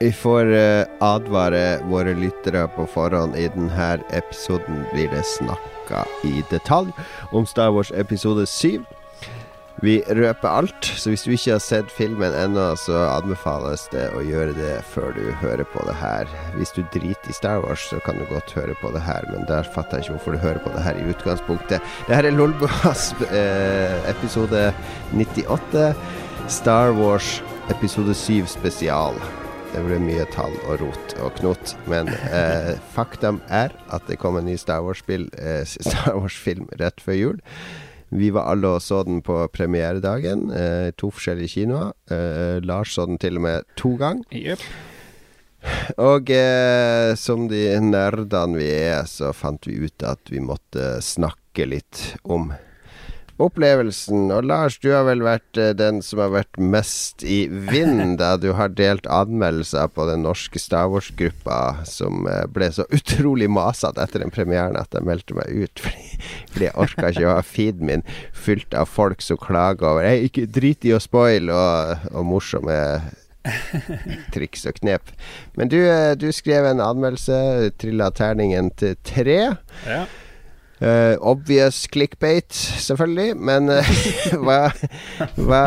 Vi får uh, advare våre lyttere på forhånd. I denne episoden blir det snakka i detalj om Star Wars episode 7. Vi røper alt, så hvis du ikke har sett filmen ennå, så anbefales det å gjøre det før du hører på det her. Hvis du driter i Star Wars, så kan du godt høre på det her, men der fatter jeg ikke hvorfor du hører på det her i utgangspunktet. Det her er Lolbuas eh, episode 98. Star Wars episode 7 spesial. Det ble mye tall og rot og knot. Men eh, faktum er at det kom en ny Star Wars-film eh, Wars rett før jul. Vi var alle og så den på premieredagen. Eh, to forskjellige kinoer. Eh, Lars så den til og med to ganger. Yep. Og eh, som de nerdene vi er, så fant vi ut at vi måtte snakke litt om opplevelsen. Og Lars, du har vel vært uh, den som har vært mest i vinden da du har delt anmeldelser på den norske Star Wars-gruppa, som uh, ble så utrolig masete etter den premieren at jeg meldte meg ut. Fordi, fordi jeg orka ikke å ha feeden min fylt av folk som klager over Hei, ikke drit i å spoile, og, og morsomme triks og knep. Men du, uh, du skrev en anmeldelse, trilla terningen til tre. Ja. Uh, obvious clickbait, selvfølgelig. Men uh, hva, hva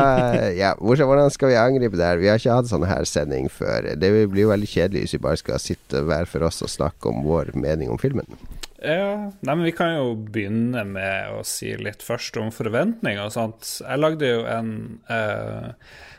ja, hvordan skal vi angripe det her? Vi har ikke hatt sånn her sending før. Det blir jo veldig kjedelig hvis vi bare skal sitte hver for oss og snakke om vår mening om filmen. Ja, nei, men Vi kan jo begynne med å si litt først om forventninger og sånt. Jeg lagde jo en eh,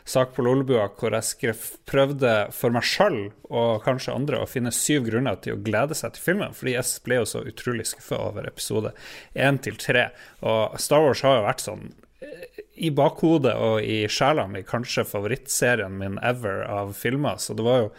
sak på Lolebua hvor jeg skrev, prøvde for meg sjøl og kanskje andre å finne syv grunner til å glede seg til filmen. Fordi jeg ble jo så utrolig skuffa over episode én til tre. Og Star Wars har jo vært sånn eh, i bakhodet og i sjela mi kanskje favorittserien min ever av filmer. Så det var jo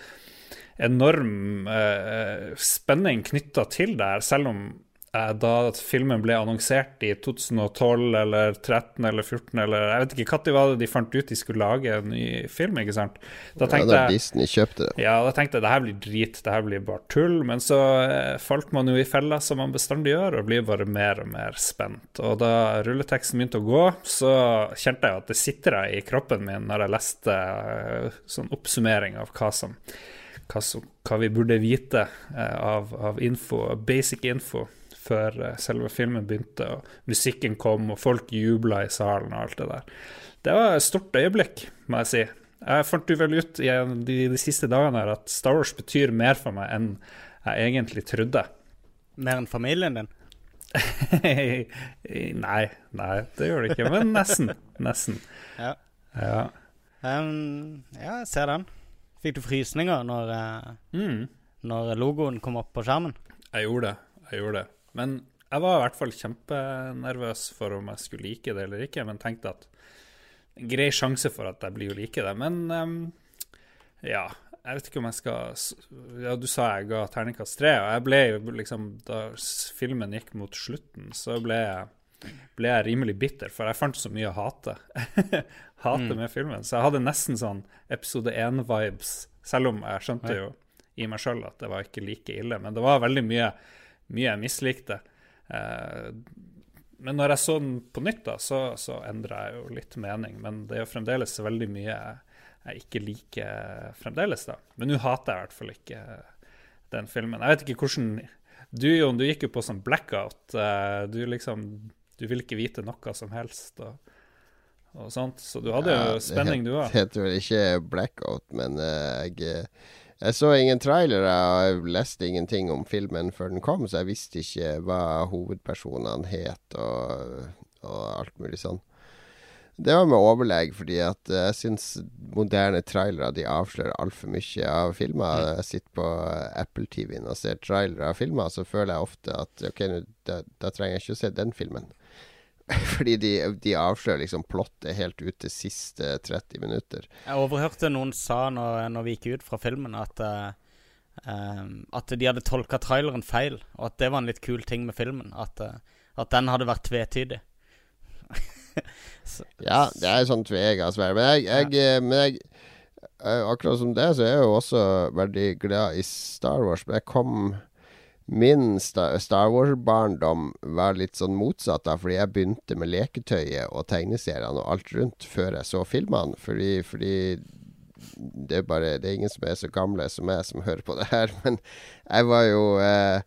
enorm eh, spenning knytta til det her, selv om Eh, da filmen ble annonsert i 2012 eller 13 eller 14 eller Jeg vet ikke når var det de fant ut de skulle lage en ny film, ikke sant? Da tenkte ja, da Disney kjøpte det. Ja, da tenkte jeg det her blir drit, det her blir bare tull. Men så eh, falt man jo i fella, som man bestandig gjør, og blir bare mer og mer spent. Og da rulleteksten begynte å gå, så kjente jeg at det sitter i kroppen min når jeg leste eh, sånn oppsummering av hva som hva, som, hva vi burde vite eh, av, av info, basic info før eh, selve filmen begynte, og musikken kom, og folk jubla i salen og alt det der. Det var et stort øyeblikk, må jeg si. Jeg fant jo vel ut i de, de siste dagene her at Star Wars betyr mer for meg enn jeg egentlig trodde. Mer enn familien din? nei, nei, det gjør det ikke. Men nesten. Nesten. Ja. Ja. Um, ja, jeg ser den. Fikk du frysninger når, uh, mm. når logoen kom opp på skjermen? Jeg gjorde det. Jeg gjorde det. Men jeg var i hvert fall kjempenervøs for om jeg skulle like det eller ikke, men tenkte at grei sjanse for at jeg blir å like det. Men um, ja, jeg vet ikke om jeg skal Ja, du sa jeg ga terningkast tre, og jeg ble liksom Da filmen gikk mot slutten, så ble jeg, ble jeg rimelig bitter, for jeg fant så mye å hate. hate mm. med filmen. Så jeg hadde nesten sånn episode 1-vibes, selv om jeg skjønte jo i meg sjøl at det var ikke like ille. Men det var veldig mye mye jeg mislikte. Eh, men når jeg så den på nytt, da, så, så endra jeg jo litt mening. Men det er jo fremdeles veldig mye jeg ikke liker fremdeles, da. Men nå hater jeg i hvert fall ikke den filmen. Jeg vet ikke hvordan Du, Jon, du gikk jo på sånn blackout. Eh, du liksom Du vil ikke vite noe som helst. og Så du hadde jo spenning, du òg. Heter vel ikke blackout, men uh, jeg jeg så ingen trailere og jeg leste ingenting om filmen før den kom, så jeg visste ikke hva hovedpersonene het og, og alt mulig sånn. Det var med overlegg, fordi at jeg syns moderne trailere de avslører altfor mye av filmer. Mm. Jeg sitter på Apple-TV-en og ser trailere av filmer, så føler jeg ofte at ok, da, da trenger jeg ikke å se den filmen. Fordi de, de, avslører liksom plottet helt ut til siste 30 minutter. Jeg overhørte noen sa når, når vi gikk ut fra filmen, at, uh, at de hadde tolka traileren feil. Og at det var en litt kul ting med filmen. At, uh, at den hadde vært tvetydig. ja, det er sånn tvega sverd. Men jeg, jeg, ja. men jeg Akkurat som det, så er jeg jo også veldig glad i Star Wars. Men jeg kom Min Star Wars-barndom var litt sånn motsatt, da, fordi jeg begynte med leketøyet og tegneseriene og alt rundt før jeg så filmene. Fordi, fordi det er bare Det er ingen som er så gamle som meg, som hører på det her. Men jeg var jo eh,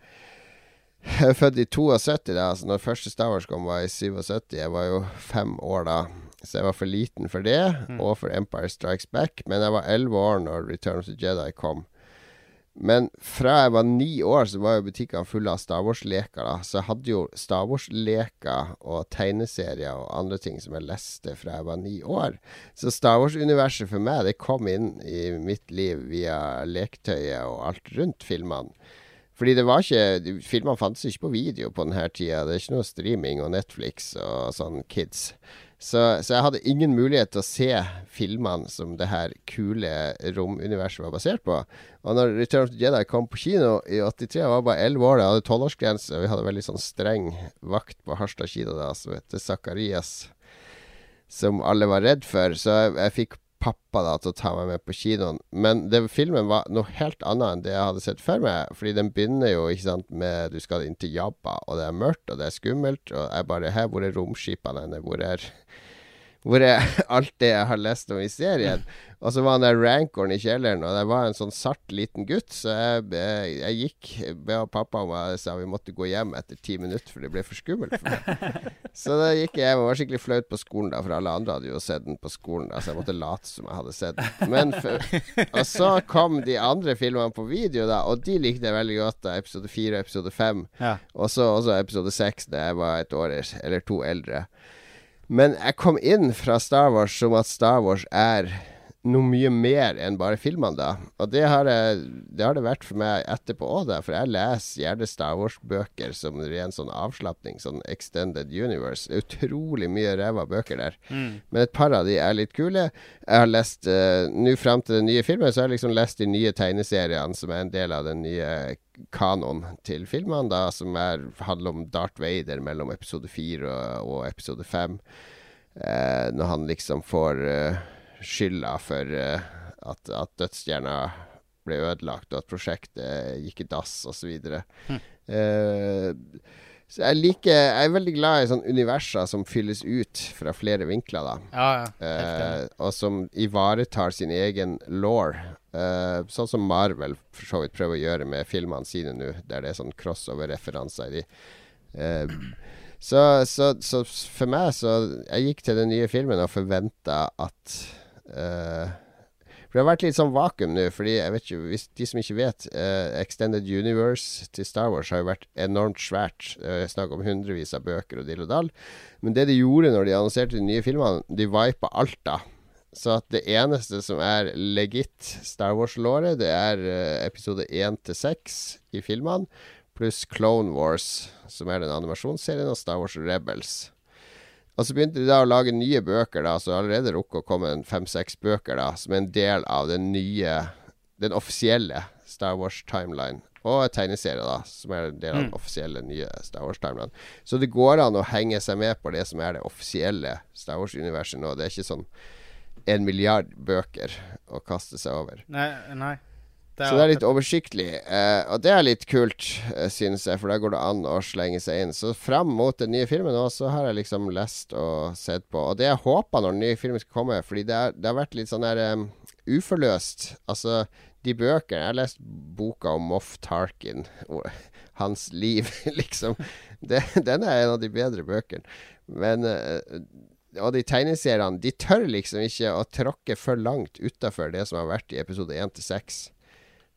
Jeg er født i 72, da. Altså når første Star Wars kom, var i 77. Jeg var jo fem år da. Så jeg var for liten for det, Mm. og for Empire Strikes Back. Men jeg var elleve år når Return of the Jedi kom. Men fra jeg var ni år, så var jo butikkene fulle av Star Wars-leker. Så jeg hadde jo Star Wars-leker og tegneserier og andre ting som jeg leste fra jeg var ni år. Så Star Wars-universet for meg, det kom inn i mitt liv via leketøyet og alt rundt filmene. Fordi det var ikke Filmene fantes ikke på video på denne tida. Det er ikke noe streaming og Netflix og sånn kids. Så, så jeg hadde ingen mulighet til å se filmene som det her kule romuniverset var basert på. Og når Return of the Jedi kom på kino i 83, jeg var bare 11 år, jeg hadde tolvårsgrense, vi hadde veldig sånn streng vakt på Harstad kino da, som heter Zakarias, som alle var redd for. Så jeg, jeg fikk pappa da til å ta meg med på kinoen. Men det, filmen var noe helt annet enn det jeg hadde sett før meg. Fordi den begynner jo ikke sant, med du skal inn til Jabba, og det er mørkt, og det er skummelt. Og jeg bare Her, hvor er romskipene henne? Hvor er hvor er alt det jeg har lest om i serien? Og så var han der rancoren i kjelleren, og det var en sånn sart liten gutt. Så jeg, jeg, jeg gikk med pappa om jeg sa vi måtte gå hjem etter ti minutter, for det ble for skummelt for meg. Så da gikk jeg hjem og var skikkelig flaut på skolen, da, for alle andre hadde jo sett den på skolen. Da, så jeg måtte late som jeg hadde sett den. Men for, og så kom de andre filmene på video, da, og de likte jeg veldig godt. da Episode fire og episode fem. Ja. Og så også episode seks, da jeg var et år eller to eldre. Men jeg kom inn fra Star Wars som at Star Wars er noe mye mer enn bare filmene, da. Og det har, jeg, det har det vært for meg etterpå òg, da. For jeg leser gjerne Star Wars-bøker som ren sånn avslapning, sånn Extended Universe. Det er utrolig mye ræva bøker der. Mm. Men et par av de er litt kule. Jeg har lest uh, Nå fram til den nye filmen, så har jeg liksom lest de nye tegneseriene som er en del av den nye kanon til filmene, da, som er, handler om Darth Vader mellom episode fire og, og episode fem. Uh, når han liksom får eh, skylda for eh, at, at dødsstjerna ble ødelagt, og at prosjektet gikk i dass, osv. Hm. Eh, så jeg liker Jeg er veldig glad i sånne universer som fylles ut fra flere vinkler, da. Ja, ja. Uh. Eh, og som ivaretar sin egen law. Uh, sånn som Marvel for så vidt prøver å gjøre med filmene sine nå, der det er sånn crossover-referanser i de. Uh, så, så, så for meg så Jeg gikk til den nye filmen og forventa at eh, For det har vært litt sånn vakuum nå, fordi jeg vet ikke De som ikke vet, uh, Extended Universe til Star Wars har jo vært enormt svært. Uh, er snakk om hundrevis av bøker og dill og dall. Men det de gjorde når de annonserte de nye filmene, de vipa alt da. Så at det eneste som er legit Star Wars-låret, det er uh, episode 1 til 6 i filmene, pluss Clone Wars, som er den animasjonsserien, og Star Wars Rebels. Og så begynte de da å lage nye bøker, da, så allerede rukket å komme fem-seks bøker, da, som er en del av den nye Den offisielle Star Wars-timeline. Og tegneserie, da, som er en del av den offisielle nye Star Wars-timeline. Så det går an å henge seg med på det som er det offisielle Star Wars-universet nå. Det er ikke sånn en milliard bøker å kaste seg over. Nei, nei. Så det er litt oversiktlig, eh, og det er litt kult, eh, synes jeg, for da går det an å slenge seg inn. Så fram mot den nye filmen nå, så har jeg liksom lest og sett på. Og det jeg håper når den nye filmen skal komme, fordi det, er, det har vært litt sånn der um, uforløst. Altså, de bøkene Jeg har lest boka om Moff Tarkin, hans liv, liksom. Det, den er en av de bedre bøkene. Men uh, og de tegneseriene De tør liksom ikke å tråkke for langt utafor det som har vært i episode 1 til 6.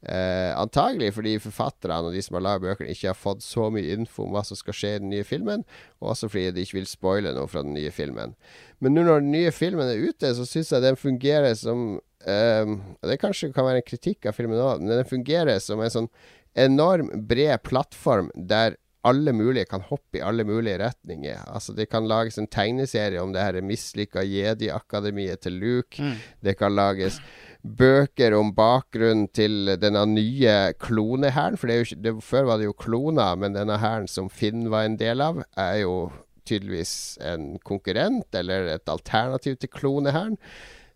Eh, antagelig fordi forfatterne og de som har laget bøkene, ikke har fått så mye info om hva som skal skje i den nye filmen, og også fordi de ikke vil spoile noe fra den nye filmen. Men nå når den nye filmen er ute, så syns jeg den fungerer som eh, Det kanskje kan være en kritikk av filmen òg, men den fungerer som en sånn enorm bred plattform der alle mulige kan hoppe i alle mulige retninger. Altså Det kan lages en tegneserie om det her mislykka jedi-akademiet til Luke. Mm. Det kan lages bøker om bakgrunnen til denne nye klonehæren. For ikke, det, før var det jo kloner, men denne hæren som Finn var en del av, er jo tydeligvis en konkurrent eller et alternativ til klonehæren.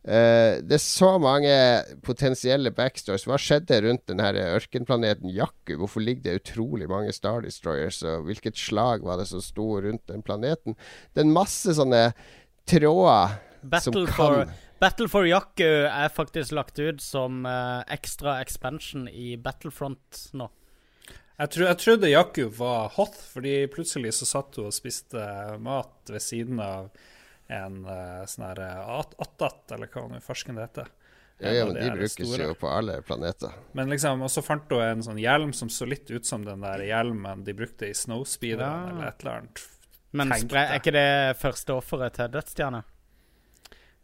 Uh, det er så mange potensielle backstories. Hva skjedde rundt denne ørkenplaneten Jakku? Hvorfor ligger det utrolig mange Star Destroyers? Og hvilket slag var det som sto rundt den planeten? Det er en masse sånne tråder som Battle kan for, Battle for Yaku er faktisk lagt ut som uh, ekstra expansion i Battlefront nå. Jeg, tro, jeg trodde Yaku var hot, fordi plutselig så satt hun og spiste mat ved siden av en uh, sånn her uh, attat, eller hva nå farsken det heter. Ja, ja, men de brukes jo på alle planeter. Men liksom, Og så fant hun en sånn hjelm som så litt ut som den der hjelmen de brukte i Snowspeeder Ja. eller et eller annet. Men spre, er ikke det første offeret til dødsstjerne?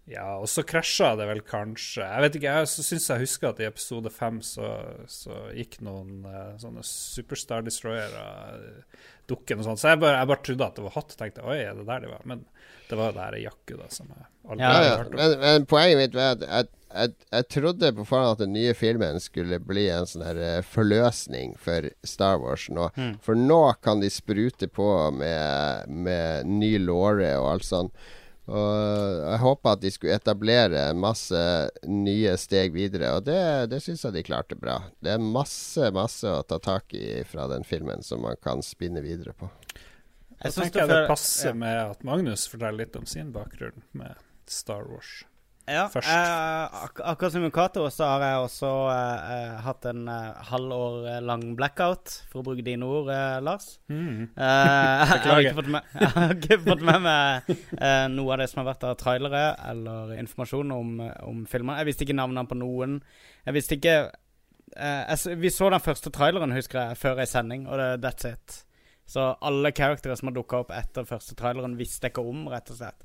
Ja, og så krasja det vel kanskje Jeg vet ikke, jeg syns jeg husker at i episode fem så, så gikk noen uh, sånne Superstar Destroyere uh, dukken og sånn. Så jeg bare, jeg bare trodde at det var hot. Tenkte oi, er det der de var? Men det var jo det her Jakku, da, som jeg aldri Ja, Ja, hørte om. Men, men poenget mitt var at jeg, jeg, jeg trodde på forhånd at den nye filmen skulle bli en sånn her eh, forløsning for Star Wars nå. Mm. For nå kan de sprute på med, med ny låre og alt sånn. Og jeg håpa at de skulle etablere masse nye steg videre, og det, det syns jeg de klarte bra. Det er masse, masse å ta tak i fra den filmen som man kan spinne videre på. Jeg synes det passer ja. med at Magnus forteller litt om sin bakgrunn med Star Wars. Ja, først. eh, ak akkurat som Cato, så har jeg også eh, eh, hatt en eh, halvår eh, lang blackout, for å bruke dine ord, eh, Lars. Mm. Eh, jeg, har ikke fått med, ikke fått med meg eh, noe av det som har vært av trailere eller informasjon om, om filmer. Jeg visste ikke navnene på noen. Jeg visste ikke eh, jeg, Vi så den første traileren, husker jeg, før ei sending, og det, that's it. Så alle karakterer som har dukka opp etter første traileren, visste jeg ikke om, rett og slett.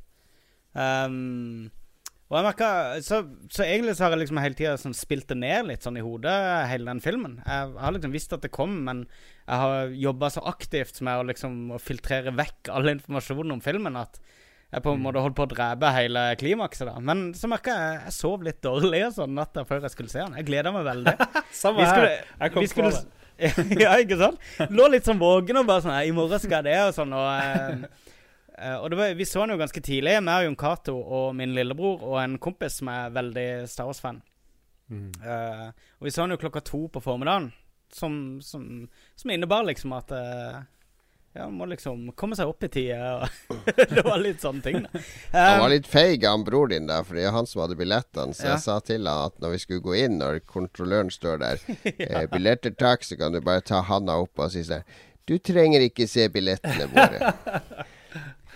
Um, og jeg merket, så, så egentlig så har jeg liksom hele tida sånn spilt det ned litt sånn i hodet, hele den filmen. Jeg har liksom visst at det kom, men jeg har jobba så aktivt med å liksom å filtrere vekk all informasjonen om filmen at jeg på en måte holdt på å drepe hele klimakset. da Men så merka jeg jeg sov litt dårlig og sånn natta før jeg skulle se den. Jeg gleda meg veldig. Samme Vi skulle, her. Jeg kom skulle, på det. ja, ikke sant? Lå litt sånn våken og bare sånn I morgen skal jeg det, og sånn. Og, eh, og det var, vi så den jo ganske tidlig, med og Jon Cato og min lillebror og en kompis som er veldig Star Wars-fan. Mm. Eh, og vi så den jo klokka to på formiddagen, som, som, som innebar liksom at eh, ja, man må liksom komme seg opp i tide. og det var litt sånne ting, da. Han var Um, litt feig, han bror din, der, for det er han som hadde billettene. Så Ja. jeg sa til han at når vi skulle gå inn, når kontrolløren står der eh, 'Billetter takk', så kan du bare ta handa opp og si sånn 'Du trenger ikke se billettene våre'.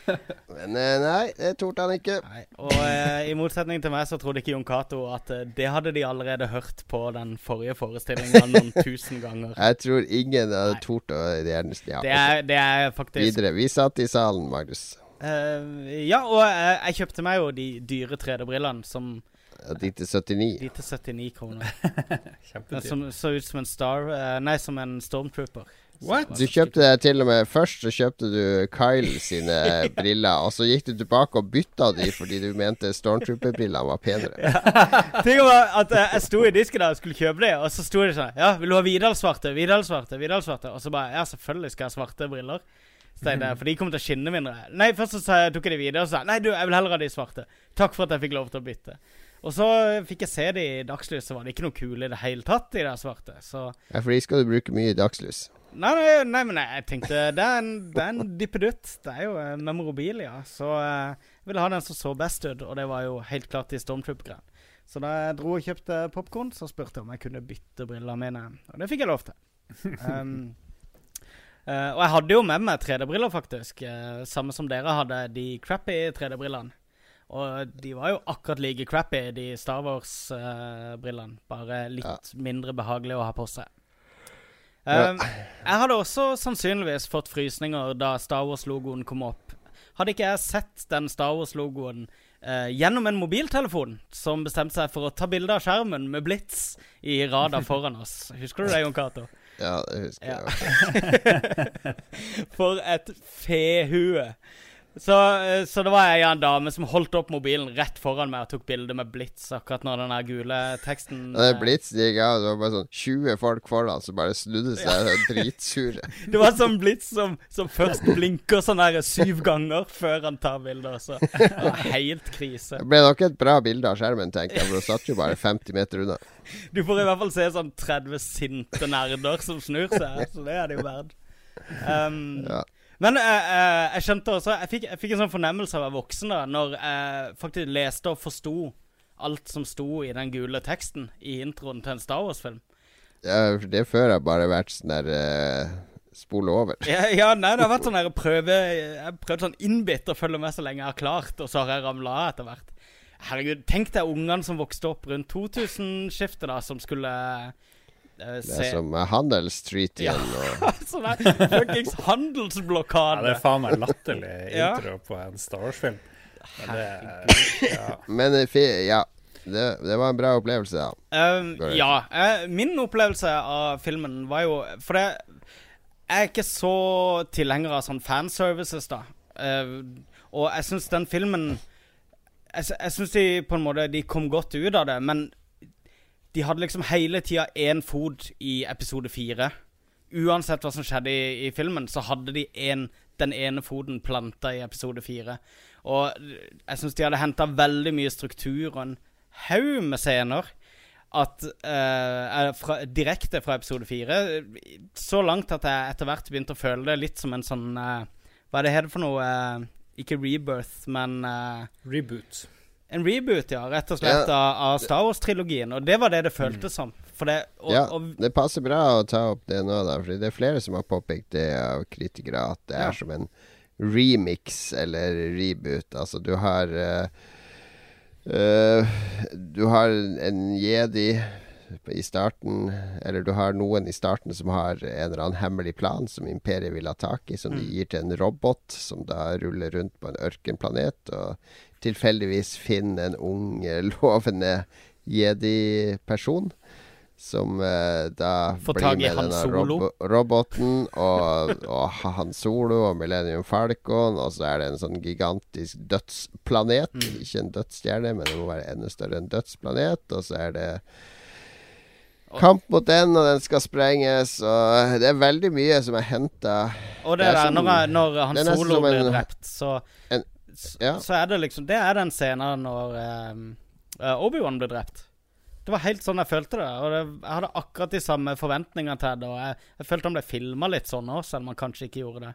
Men eh, nei, det torde han ikke. Nei, og eh, i motsetning til meg så trodde ikke Jon Cato at eh, det hadde de allerede hørt på den forrige forestillinga noen tusen ganger. Jeg tror ingen hadde Nei. tort å gjerne ja, Det er, det er faktisk Videre. Vi satt i salen, Magnus. Eh, Ja, og jeg, jeg kjøpte meg jo de dyre 3D-brillene som Ja, De til 79. De til 79 kroner. Kjempedyrt. Som så ut som en Star eh, Nei, som en Stormtrooper. What? Du kjøpte det til og med Først så kjøpte du Kyle sine briller, og så gikk du tilbake og bytta de fordi du mente Stormtrooper-brillene var penere. Ting var at Jeg sto i disken da og skulle kjøpe de, og så sto det sånn Ja, vil du ha Vidal-svarte? Vidal-svarte? Vidal-svarte? Og så bare Ja, selvfølgelig skal jeg ha svarte briller. Steine, For de kommer til å skinne mindre. Nei, først så tok jeg de videre og sa Nei, du, jeg vil heller ha de svarte. Takk for at jeg fikk lov til å bytte. Og så fikk jeg se de i dagslys, så var det ikke noe kule i det hele tatt, de der svarte. Så Ja, for de skal du bruke mye i dagslys. Nei, nei, nei men jeg tenkte Det er en, det er en dippedutt. Det er jo en memorabilia. Så eh, jeg ville ha den som så best ut, og det var jo helt klart i Stormtrooper-greien. Så da jeg dro og kjøpte popkorn, så spurte jeg om jeg kunne bytte brillene mine. Og det fikk jeg lov til. Um, uh, og jeg hadde jo med meg 3D-briller, faktisk. samme som dere hadde de crappy 3D-brillene. Og de var jo akkurat like crappy, de Star Wars-brillene. bare litt mindre behagelige å ha på seg. Ja. Um, jeg hadde også sannsynligvis fått frysninger da Star Wars-logoen kom opp. Hadde ikke jeg sett den Star Wars-logoen uh, gjennom en mobiltelefon som bestemte seg for å ta bilde av skjermen med blits i radar foran oss. Husker du det, Jon Cato? Ja, det husker Ja. jeg. For et fehue. Så, eh, så det var ei en dame som holdt opp mobilen rett foran meg og tok bilde med blits akkurat når den gule teksten ja, det Blitz blitsen gikk av, det var bare sånn 20 folk foran som bare snudde seg ja. dritsure. Det var sånn blits som, som først blinker sånn der syv ganger før han tar bilder. Så det var helt krise. Det ble nok et bra bilde av skjermen, tenker jeg, for det satt jo bare 50 meter unna. Du får i hvert fall se sånn 30 sinte nerder som snur seg, så det er det jo verdt. Um, Ja. Men eh, eh, jeg skjønte også Jeg fikk, jeg fikk en sånn fornemmelse av å være voksen da Når jeg faktisk leste og forsto alt som sto i den gule teksten i introen til en Star Wars-film. Ja, det før har bare vært sånn der uh, spole over. Ja, ja, nei, det har vært sånn der prøve Jeg har prøvd sånn innbitt å følge med så lenge jeg har klart, og så har jeg ramla av etter hvert. Herregud, tenk deg ungene som vokste opp rundt 2000-skiftet, da, som skulle eh, Det er som handelstreatyen Ja. Og, Sånn er fuckings Ja, det er faen meg latterlig Ja. intro på en Star Wars-film. Men det ja. men eh, ja, det, det var en bra opplevelse, da. Uh, ja. Uh, min opplevelse av filmen var jo For det jeg er ikke så tilhenger av sånn fanservices, da. Uh, og jeg syns den filmen Jeg, jeg syns de på en måte De kom godt ut av det, men de hadde liksom hele tida én fot i episode fire. Uansett hva som skjedde i, i filmen, så hadde de en, den ene foten planta i episode fire. Og jeg syns de hadde henta veldig mye struktur og en haug med scener at er fra, direkte fra episode fire. Så langt at jeg etter hvert begynte å føle det litt som en sånn uh, Hva er det heter for noe? Uh, ikke rebirth, men Reboot. En reboot, ja. Rett og slett Ja. av, Star Wars-trilogien. Og det var det det føltes som. Det og, ja, og, det passer bra å ta opp det nå, da. For det er flere som har påpekt det av kritikere, at det er Ja. som en remix eller reboot. Altså, du har uh, uh, Du har en jedi i starten, eller du har noen i starten som har en eller annen hemmelig plan som imperiet vil ha tak i, som de Mm. gir til en robot som da ruller rundt på en ørkenplanet, og tilfeldigvis finner en ung, lovende jedi-person. Som eh, da Får blir med denne rob roboten og, og Han Solo og Millennium Falcon, og så er det en sånn gigantisk dødsplanet. Mm. Ikke en dødsstjerne, men det må være enda større enn dødsplanet. Og så er det kamp mot den, og den skal sprenges. Og det er veldig mye som er henta og det, det er der, sånn, når, når Han Solo blir drept, så en- ja. Så er det liksom Det er den scenen når um, Obi-Wan blir drept. Det var helt sånn jeg følte det. Og det, jeg hadde akkurat de samme forventningene til det. Og jeg, jeg følte han ble filma litt sånn òg, selv om han kanskje ikke gjorde det.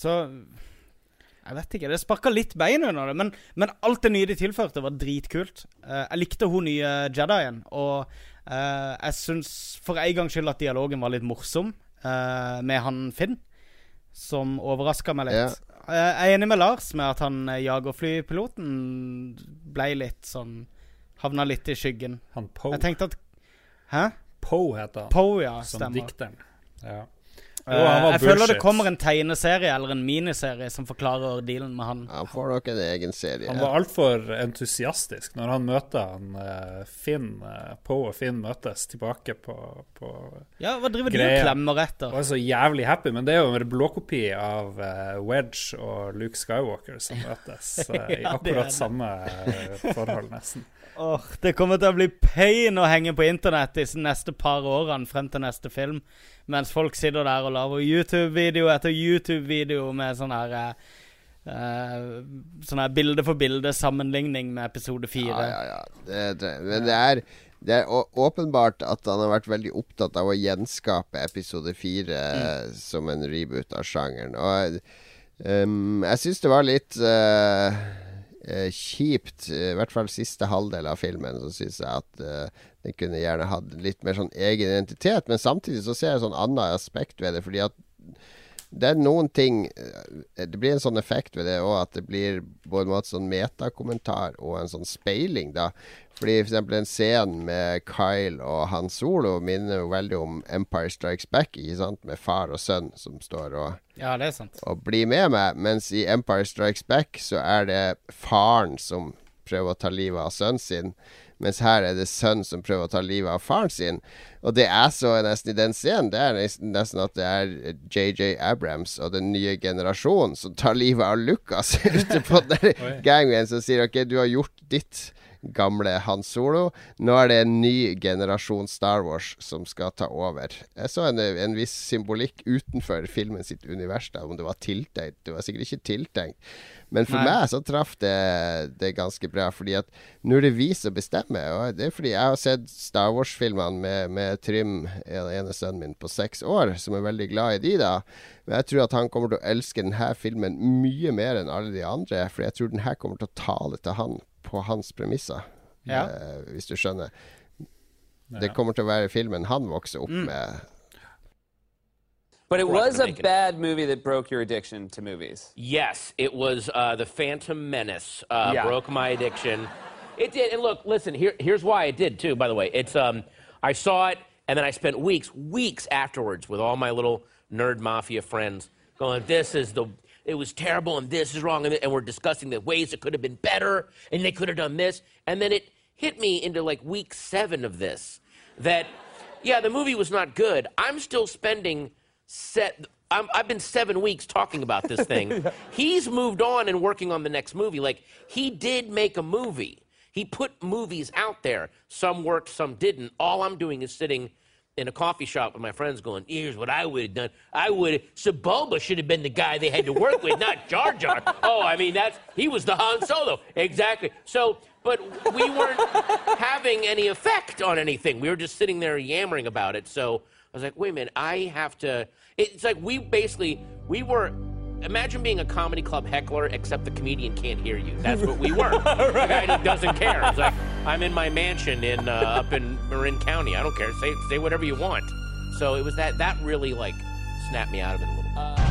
Så Jeg vet ikke. Det sparka litt bein under det. Men, men alt det nye de tilførte, var dritkult. Uh, jeg likte hun nye Jedien, og uh, jeg syns for en gangs skyld at dialogen var litt morsom uh, med han Finn, som overraska meg litt. Eh, Jeg er enig med Lars med at han eh, jagerflypiloten ble litt sånn Havna litt i skyggen. Han Poe. Jeg tenkte at Hæ? Poe heter han. Poe, ja. som Stemmer. dikteren. Ja. Jo, jeg føler det kommer en tegneserie eller en miniserie som forklarer dealen med han. Han får nok en egen serie. Han var altfor entusiastisk når han møter han eh, Finn. eh, Poe og Finn møtes tilbake på, på Ja, hva driver greia. du og klemmer etter? var så jævlig happy, men det er jo en blåkopi av Wedge og Luke Skywalker som møtes ja, i det er akkurat det. samme forhold, nesten. Åh, Det kommer til å bli pain å henge på internett disse neste par årene frem til neste film, mens folk sitter der og lager YouTube-video etter YouTube-video med sånn her eh, eh, Sånn her bilde for bilde-sammenligning med episode fire. Ja, ja, ja. Det, det, men det er, det er åpenbart at han har vært veldig opptatt av å gjenskape episode fire mm. som en reboot av sjangeren. Og um, jeg syns det var litt uh, eh, kjipt, i hvert fall siste halvdel av filmen, så syns jeg at eh, den kunne gjerne hatt litt mer sånn egen identitet. Men samtidig så ser jeg sånn annet aspekt ved det, fordi at det er noen ting eh, Det blir en sånn effekt ved det òg, at det blir både en sånn metakommentar og en sånn speiling, da. Fordi for eksempel en scene med Kyle og Han Solo minner jo veldig om Empire Strikes Back, ikke sant? Med far og sønn som står og, Ja, det er sant. og bli med meg. Mens i Empire Strikes Back så er det faren som prøver å ta livet av sønnen sin. Mens her er det sønnen som prøver å ta livet av faren sin. Og det jeg så nesten i den scenen, det er nesten, at det er JJ Abrams og den nye generasjonen som tar livet av Lucas ute på der gangen, som sier OK, du har gjort ditt. Gamle Han Solo. Nå er det en ny generasjon Star Wars som skal ta over. Jeg så en, en viss symbolikk utenfor filmen sitt univers, da, om det var tiltenkt. Det var sikkert ikke tiltenkt. Men for Nei. meg så traff det, det ganske bra, fordi at nå er det vi som bestemmer. Og det er fordi jeg har sett Star Wars-filmene med, med Trym, den ene sønnen min, på seks år, som er veldig glad i de, da. Men jeg tror at han kommer til å elske denne filmen mye mer enn alle de andre, for jeg tror den her kommer til å tale til han på på hans premisser, Ja. eh, hvis du skjønner. Ja. Det kommer til å være filmen han vokser opp med. But it was a bad movie that broke your addiction to movies. Yes, it was uh, the Phantom Menace. Uh, Yeah. Broke my addiction. It did, and look, listen. Here, here's why it did too. By the way, it's um, I saw it, and then I spent weeks, weeks afterwards with all my little nerd mafia friends, going, "This is the." It was terrible, and this is wrong, and, and we're discussing the ways it could have been better, and they could have done this, and then it hit me into like week seven of this, that, yeah, the movie was not good. I'm still spending set. I'm, I've been seven weeks talking about this thing. He's moved on and working on the next movie. Like he did make a movie. He put movies out there. Some worked, some didn't. All I'm doing is sitting in a coffee shop with my friends, going, "Here's what I would have done. I would. Sebulba should have been the guy they had to work with, not Jar Jar. Oh, I mean that's he was the Han Solo, exactly. So." But we weren't having any effect on anything. We were just sitting there yammering about it. So I was like, wait a minute, I have to. It's like we basically we were. Imagine being a comedy club heckler, except the comedian can't hear you. That's what we were. The guy that doesn't care. It's like I'm in my mansion in uh, up in Marin County. I don't care. Say say whatever you want. So it was that that really like snapped me out of it a little. For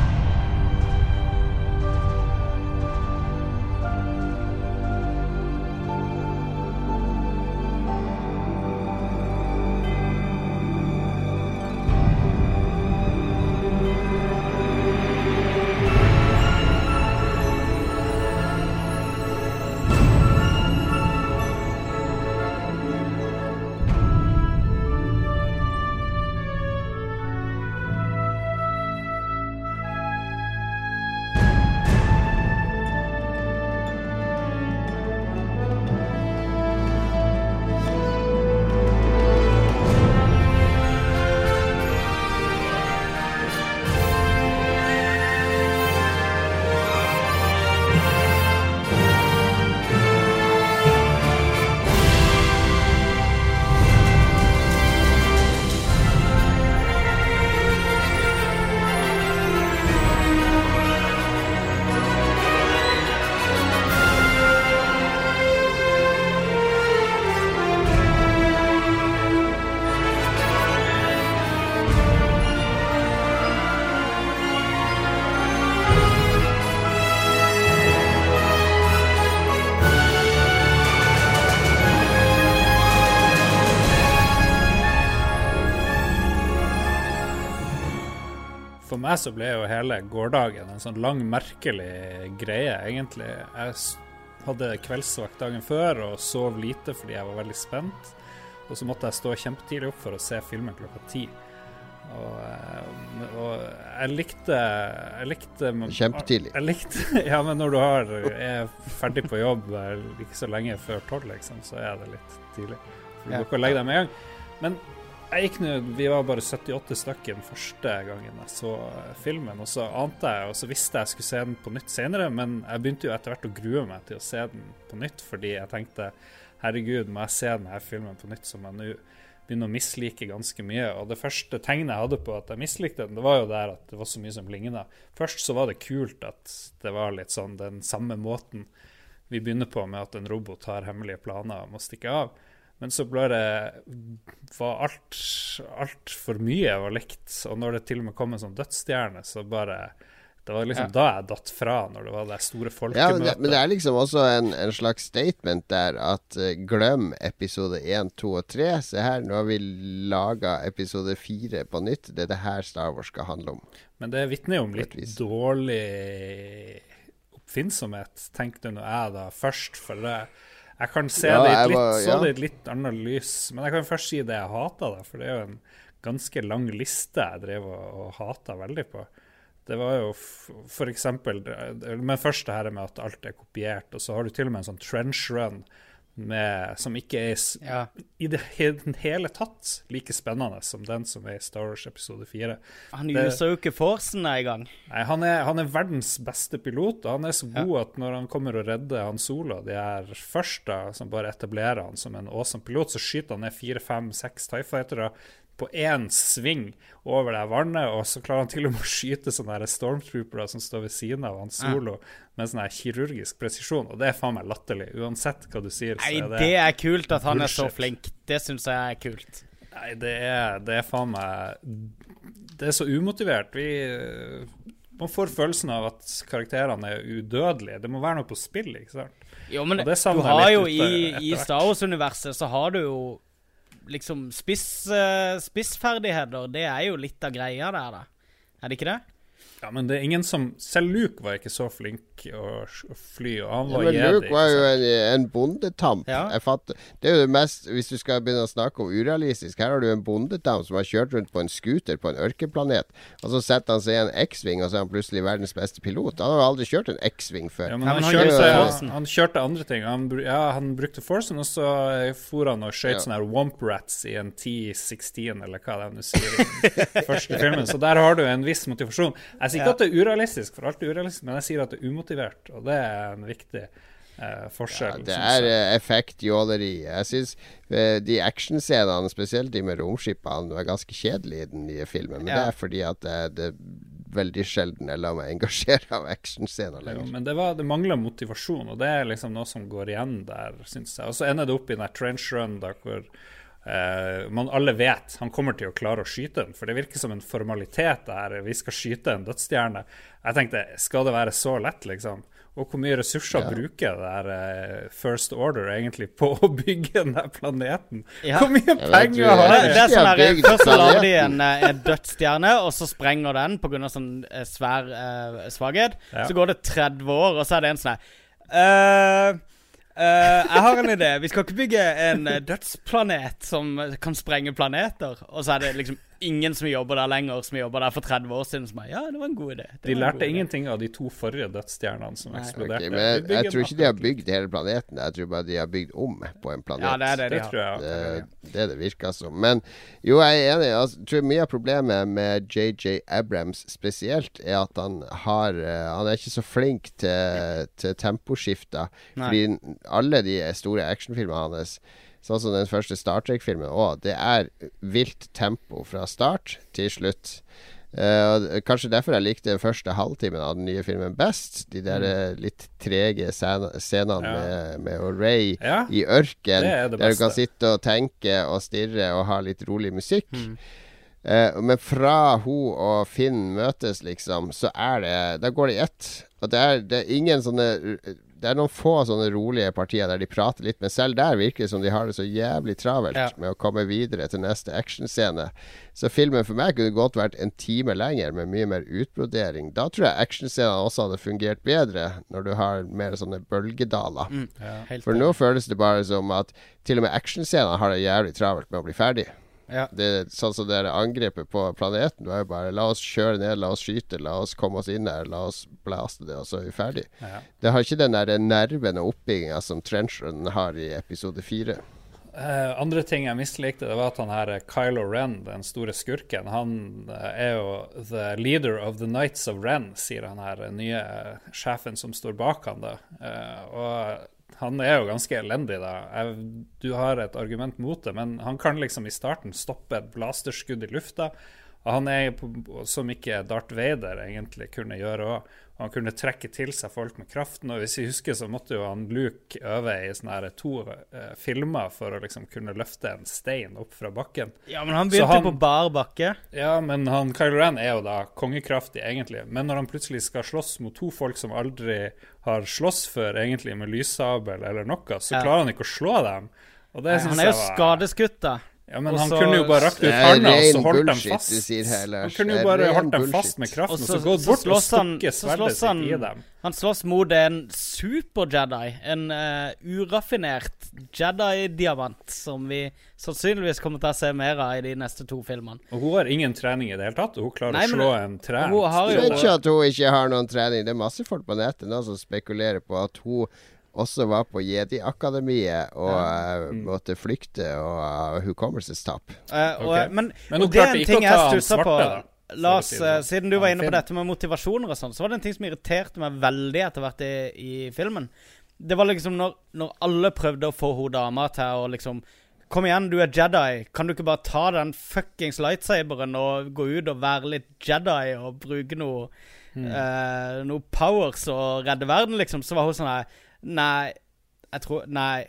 meg så ble jo hele gårsdagen en sånn lang, merkelig greie, egentlig. Jeg hadde kveldsvakt dagen før og sov lite fordi jeg var veldig spent. Og så måtte jeg stå kjempetidlig opp for å se filmen klokka ti. Og, eh, og jeg likte Jeg likte Kjempetidlig. Jeg likte, ja, men når du har, er ferdig på jobb eh, ikke så lenge før tolv, liksom, så er det litt tidlig. Du går ikke og legger deg med en gang. Men jeg gikk nå Vi var bare 78 stykker den første gangen jeg så eh, filmen, og så ante jeg, og så visste jeg jeg skulle se den på nytt senere, men jeg begynte jo etter hvert å grue meg til å se den på nytt, fordi jeg tenkte herregud, må jeg se denne filmen på nytt som jeg nå begynner å mislike ganske mye. Og det første tegnet jeg hadde på at jeg mislikte den, det var jo der at det var så mye som ligna. Først så var det kult at det var litt sånn den samme måten vi begynner på med at en robot har hemmelige planer om å stikke av. Men så ble det var alt altfor mye var likt. Og når det til og med kom en sånn dødsstjerne, så bare Det var liksom da jeg datt fra, når det var det store Ja, men det, men det er liksom også en, en slags statement der at uh, glem episode 1, 2 og 3. Se her, nå har vi laga episode 4 på nytt. Det er det her Star Wars skal handle om. Men det vitner jo om litt dårlig oppfinnsomhet, tenkte nå jeg da først. For det, jeg kan se Ja, det i et litt, var- ja. et litt annet lys. Men jeg kan først si det jeg hata, da, for det er jo en ganske lang liste jeg drev og, og hata veldig på. Det var jo f.eks. Men først det her med at alt er kopiert, og så har du til og med en sånn trench run med, som ikke er Ja. i det hele tatt like spennende som den som er i Star Wars episode 4. Han user jo ikke forcen engang. Han er, han er verdens beste pilot, og han er så god at når han kommer og redder han Solo, de er første som bare etablerer han som en awesome pilot, så skyter han ned fire, fem, seks TIE Fightere på én sving over det vannet, og så klarer han til og med å skyte sånne her stormtroopere som står ved siden av han solo, med sånn her kirurgisk presisjon, og det er faen meg latterlig. Uansett hva du sier, så Nei, er det det er kult at han er så flink. Det syns jeg er kult. Nei, det er, det er faen meg Det er så umotivert. Vi Man får følelsen av at karakterene er udødelige. Det må være noe på spill, ikke sant? Jo, men du har jo i, i. Star Wars-universet så har du jo liksom spiss, eh, spissferdigheter. Det er jo litt av greia der, da. Er det ikke det? Ja, men det er ingen som Selv Luke var ikke så flink å og fly, og han var men jedi. Luke var jo en, en bondetamp. Ja. Jeg fatter. Det er jo det mest Hvis du skal begynne å snakke om urealistisk Her har du en bondetamp som har kjørt rundt på en scooter på en ørkenplanet, og så setter han seg i en X-Wing, og så er han plutselig verdens beste pilot. Han har aldri kjørt en X-Wing før. Ja, men han, han kjørte, Forcen. han kjørte andre ting. Han, ja, han brukte Forcen, og så eh, for han og skjøt Ja. sånne her Womp Rats i en T16, eller hva det er du sier i den første filmen. Så der har du en viss motivasjon. Jeg sier ikke Ja. at det er urealistisk, for alt er urealistisk, men jeg sier at det er umotivert, og det er en viktig eh, Ja, forskjell. det er jeg. eh, effektjåleri. Jeg syns eh, de actionscenene, spesielt de med romskipene, var ganske kjedelige i den nye filmen. Men Ja. det er fordi at det, det veldig sjelden jeg lar meg engasjere av actionscener Ja, men det, var, det mangler motivasjon, og det er liksom noe som går igjen der, syns jeg. Og så ender det opp i den trench run da, hvor eh, man alle vet han kommer til å klare å skyte den. For det virker som en formalitet der. Vi skal skyte en dødsstjerne. Jeg tenkte, skal det være så lett, liksom? Og hvor mye ressurser Ja. bruker det der uh, First Order egentlig på å bygge den der planeten? Ja. Hvor mye penger har Det, de? det er de sånn her, Først lager de en, eh, en dødsstjerne, og så sprenger den pga. sånn eh, svær uh, svakhet. Ja. Så går det 30 år, og så er det en sånn her eh, Jeg har en idé. Vi skal ikke bygge en eh, dødsplanet som kan sprenge planeter. Og så er det liksom ingen som jobber der lenger, som jobber der for 30 år siden. Som er, ja, det var en god idé. Det De lærte ingenting av de to forrige dødsstjernene som Nei. eksploderte. Okay, men jeg, jeg tror ikke de har bygd hele planeten. Jeg tror bare de har bygd om på en planet. Ja, det er det de Det har. tror jeg. Det, det det virker som. Men jo, jeg er enig. Altså, jeg tror mye av problemet med JJ Abrams spesielt, er at han har eh, Han er ikke så flink til, til temposkifter. Fordi alle de store actionfilmene hans, sånn som den første Star Trek-filmen òg, det er vilt tempo fra start til slutt. Uh, kanskje derfor jeg likte den første halvtimen av den nye filmen best. De der mm. litt trege scenene. Ja. med, med Ray Ja. i ørken, er der du kan sitte og tenke og stirre og ha litt rolig musikk. Mm. Uh, men fra hun og Finn møtes, liksom, så er det Da går det i ett. Og det er, det er ingen sånne Det er noen få sånne rolige partier der de prater litt, men selv der virker det som de har det så jævlig travelt Ja. med å komme videre til neste actionscene. Så filmen for meg kunne godt vært en time lenger, med mye mer utbrodering. Da tror jeg actionscenene også hadde fungert bedre, når du har mer sånne bølgedaler. Mm, Ja. For nå føles det bare som at til og med actionscenene har det jævlig travelt med å bli ferdig. Ja. Det er sånn som det angrepet på planeten var jo bare La oss kjøre ned, la oss skyte, la oss komme oss inn her, la oss blaste det, og så er vi ferdig. Ja. Det har ikke den der nerven og oppbygginga som Trenchron har i episode fire. Uh, andre ting jeg mislikte, det var at han her eh, Kylo Ren, den store skurken, han uh, er jo the leader of the Knights of Ren, sier han her nye uh, sjefen som står bak han da. Og han er jo ganske elendig, da. Jeg, du har et argument mot det, men han kan liksom i starten stoppe et blasterskudd i lufta. Og han er som ikke Darth Vader egentlig kunne gjøre òg. Han kunne trekke til seg folk med kraften. Og hvis vi husker, så måtte jo han Luke øve i sånne her to eh, filmer for å liksom kunne løfte en stein opp fra bakken. Ja, men han begynte han- på bar bakke. Ja, men han Kylo Ren er jo da kongekraftig, egentlig. Men når han plutselig skal slåss mot to folk som aldri har slåss før, egentlig med lyssabel eller noe, så Ja. klarer han ikke å slå dem. Det synes Han er jo var- skadeskutt, da. Ja, men også, han kunne jo bare rakt ut hånda, og så holdt dem fast. du sier Han kunne jo bare holdt dem fast med kraften, Og og så- så gått bort og slåss stukket sverdet sitt i dem. Han slåss mot en super-Jedi. En uh, uraffinert Jedi-diamant som vi sannsynligvis kommer til å se mer av i de neste to filmene. Og hun har ingen trening i det hele tatt, og hun klarer Nei, å slå en trent. hun har Jeg jo- vet ikke at hun ikke har noen trening. Det er masse folk på nettet nå som spekulerer på at hun også var på Jedi-akademiet og eh, måtte flykte og uh, hukommelsestap. Uh, okay. Men, Men hun og det er klarte en ikke ting å ta jeg stussa på. da, Lars, sånn. siden du var inne på dette med motivasjoner og sånn, så var det en ting som irriterte meg veldig etter hvert i, i filmen. Det var liksom når, når alle prøvde å få hun dama til å liksom Kom igjen, du er Jedi. Kan du ikke bare ta den fuckings lightsaberen og gå ut og være litt Jedi og bruke noe eh, Noe powers og redde verden, liksom? Så var hun sånn her Nei, jeg tror Nei.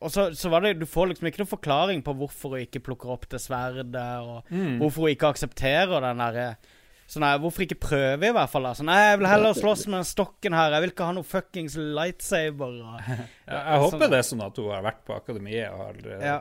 Og så, så var det Du får liksom ikke noen forklaring på hvorfor hun ikke plukker opp det sverdet, og hvorfor hun ikke aksepterer den derre Sånn her, Hvorfor ikke prøve, i hvert fall? Sånn, nei, Jeg vil heller slåss med den stokken her. Jeg vil ikke ha noe fuckings lightsaber. Og, Jeg, jeg håper det er sånn at hun har vært på akademiet og har eh, ja.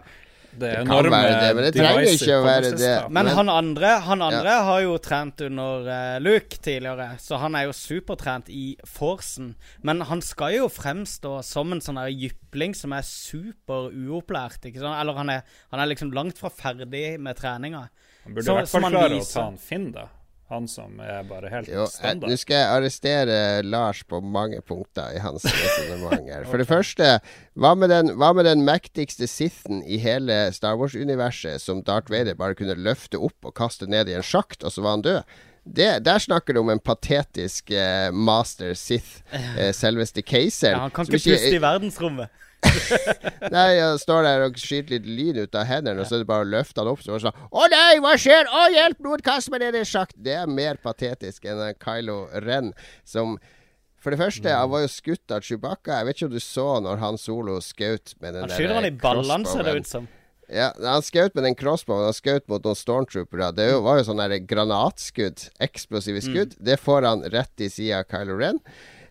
Det kan være det, men det trenger ikke å være det. Men Men- han andre, han andre har jo trent under uh, Luke tidligere, så han er jo supertrent i Forcen. Men han skal jo fremstå som en sånn jypling som er super uopplært. ikke sant? Eller han er, han er liksom langt fra ferdig med treninga. Han burde Så- i hvert fall klare å ta han Finn, da. Han som er bare helt Jo, standard. nå skal jeg arrestere Lars på mange punkter i hans resonnement her. For det første, hva med, den, hva med den mektigste Sithen i hele Star Wars-universet som Darth Vader bare kunne løfte opp og kaste ned i en sjakt, og så var han død? Det, der snakker du om en patetisk eh, master Sith, eh, selveste Keiser. Ja, han kan ikke puste i verdensrommet. Nei, jeg står der og skyter litt lyn ut av hendene, og så er det bare å løfte han opp. Så sånn Å nei, hva skjer? Å, hjelp! Noen kaster meg ned i sjakk! Det er mer patetisk enn Kylo Ren, som For det første, han var jo skutt av Chewbacca. Jeg vet ikke om du så når han solo skjøt med den Han skyter han i ballene, ser det ut som. Ja, han skjøt med den crossbowen. Han skjøt mot noen stormtroopere. Det var jo sånn der granatskudd. Eksplosive skudd. Det får han rett i sida av Kylo Ren.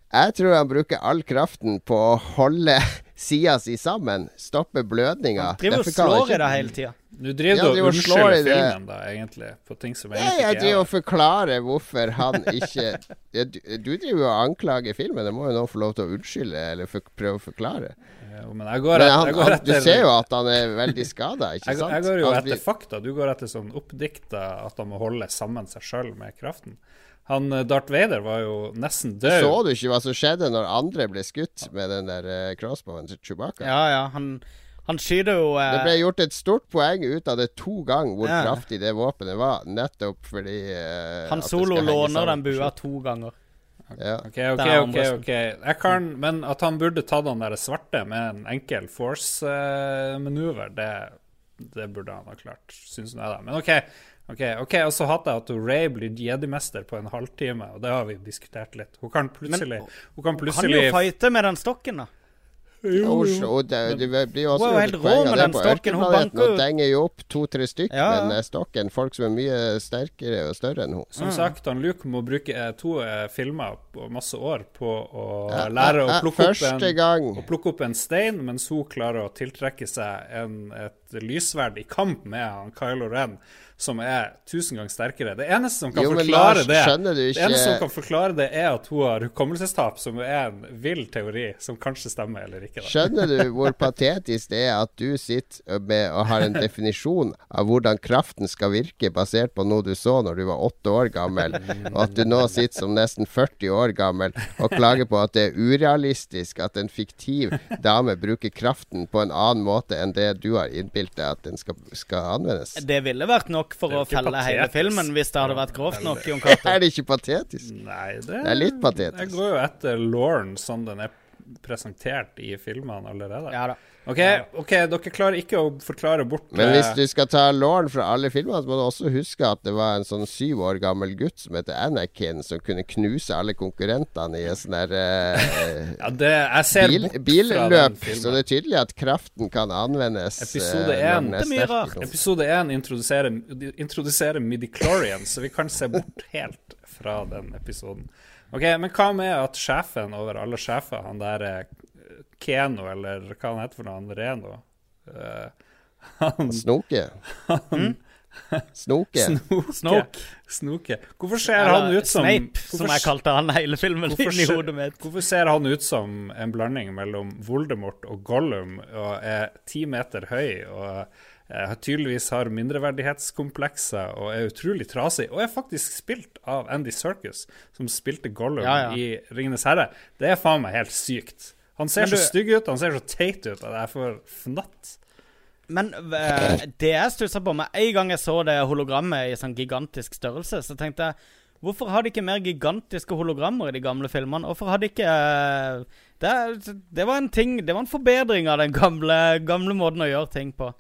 Jeg tror han bruker all kraften på å holde sida si sammen. Stoppe blødninga. Han driver og slår ikke... i det hele tida. Nå driver Ja, du driver og unnskylder det. filmen, da, egentlig, på ting som egentlig Nei, er jeg driver er og forklarer hvorfor han ikke du, du driver jo og anklager filmen. Det må jo noen få lov til å unnskylde, eller for, prøve å forklare. Jo, Men jeg går, Men han, jeg går etter du ser jo at han er veldig skada, ikke jeg, sant? jeg går jo etter fakta. Du går etter sånn oppdikta at han må holde sammen seg sjøl med kraften. Han eh, Darth Vader var jo nesten død. Så du ikke hva som skjedde når andre ble skutt med den der uh, crossbowen til Chewbacca? Ja, ja. Han, han skyter jo eh, Det ble gjort et stort poeng ut av det to ganger hvor Ja. kraftig det våpenet var, nettopp fordi eh, Han solo låner den bua to ganger. Ja. OK, OK, OK. ok Jeg kan, Men at han burde tatt han der svarte med en enkel force-manøver, det, det burde han ha klart, syns jeg, da. Men OK. Ok, ok, Og så hater jeg at Ray blir jedi-mester på en halvtime, og det har vi diskutert litt. Hun kan plutselig, hun kan Kan jo fighte med den stokken, da. Jo, jo. og det, det blir jo også Hun er jo helt rå med den stokken. Hun banker jo- denger jo opp to-tre stykker Ja, med den stokken. Folk som er mye sterkere og større enn hun. Som sagt, han Luke må bruke eh, to eh, filmer og masse år på å Ja, lære å ja, plukke opp, en, å plukke opp en stein, mens hun klarer å tiltrekke seg en, et lyssverd i kamp med han Kylo Ren, som er tusen ganger sterkere. Det eneste som kan Jo, forklare Lars, det Det ikke- eneste som kan forklare det, er at hun har hukommelsestap, som er en vill teori, som kanskje stemmer eller ikke. Da. Skjønner du hvor patetisk det er at du sitter med og har en definisjon av hvordan kraften skal virke, basert på noe du så når du var åtte år gammel, og at du nå sitter som nesten 40 år gammel og klager på at det er urealistisk at en fiktiv dame bruker kraften på en annen måte enn det du har innbilt deg at den skal, skal anvendes? Det ville vært nok for er å felle patetisk. hele filmen hvis det hadde vært grovt nok. Jon Er det ikke patetisk? Nei, det, Det er litt patetisk. Jeg går jo etter Lauren som den er presentert i filmene allerede. Ja da. OK, ok, dere klarer ikke å forklare bort Men eh, hvis du skal ta Lauren fra alle filmene, så må du også huske at det var en sånn syv år gammel gutt som heter Anakin, som kunne knuse alle konkurrentene i en sånn der eh, ja, det, Jeg ser bil, billøp. Så det er tydelig at kraften kan anvendes. eh, Episode når én. Det er mye rart. Episode 1 introduserer, introduserer midichlorian, så vi kan se bort helt fra den episoden. Ok, Men hva med at sjefen over alle sjefer, han der eh, Keno, eller hva han heter for noe, han Reno uh, Han Snoke. Snoke. Snoke. Snoke. Snoke. Hvorfor ser han ut som Snape, som jeg kalte han hele filmen Hvorfor hodet mitt. Hvorfor ser han ut som en blanding mellom Voldemort og Gollum, og er ti meter høy og eh, tydeligvis har mindreverdighetskomplekser og er utrolig trasig, og er faktisk spilt av Andy Serkis, som spilte Gollum Ja, ja. i 'Ringenes herre'? Det er faen meg helt sykt. Han ser du- så stygg ut, han ser så teit ut at jeg får fnatt. Men uh, det jeg stussa på med en gang jeg så det hologrammet i sånn gigantisk størrelse, så tenkte jeg Hvorfor har de ikke mer gigantiske hologrammer i de gamle filmene? Hvorfor har de ikke uh, det, det var en ting Det var en forbedring av den gamle, gamle måten å gjøre ting på.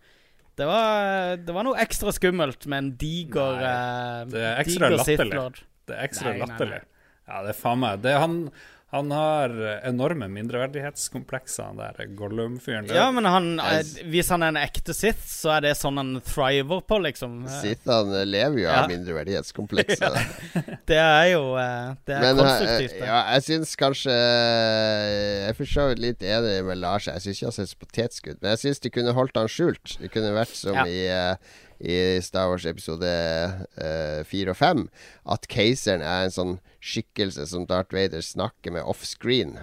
Det var, det var noe ekstra skummelt med en diger eh, det er ekstra latterlig. Det er ekstra Nei, nei, latterlig. nei. Ja, det er faen meg det, er han, han har enorme mindreverdighetskomplekser, han der Gollum-fyren. Ja, men han, eh, hvis han er en ekte Sith, så er det sånn han thriver på, liksom. Sith, Sithene lever jo Ja. av mindreverdighetskomplekser Det er jo eh, Det er Men eh, konstruktivt, det. ja, jeg syns kanskje Jeg er for så vidt litt enig med Lars. Jeg syns ikke han ser så potetskudd Men jeg syns de kunne holdt han skjult. Det kunne vært som Ja. i, eh, i Star Wars episode eh, fire og fem. At keiseren er en sånn skikkelse som Darth Vader snakker med offscreen.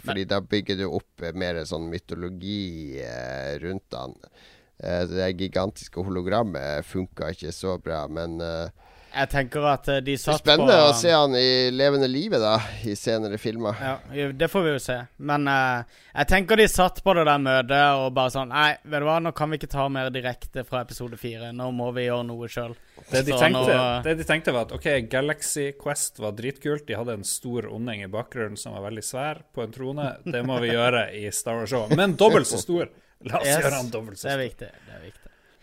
Fordi da bygger du opp eh, mer sånn mytologi eh, rundt han. Eh, det gigantiske hologrammet funka ikke så bra, men eh, Jeg tenker at eh, de det er spennende å se han i levende livet, da, i senere filmer. Ja, det får vi jo se. Men eh, jeg tenker de satt på det der møtet og bare sånn Nei, vet du hva, nå kan vi ikke ta mer direkte fra episode fire. Nå må vi gjøre noe sjøl. Det de, tenkte, det de tenkte var at ok, Galaxy Quest var dritkult. De hadde en stor onding i bakgrunnen som var veldig svær på en trone. Det må vi gjøre i Star Wars òg. Men dobbelt så stor. La oss Yes, gjøre han dobbelt så stor. Det er viktig. Det er viktig.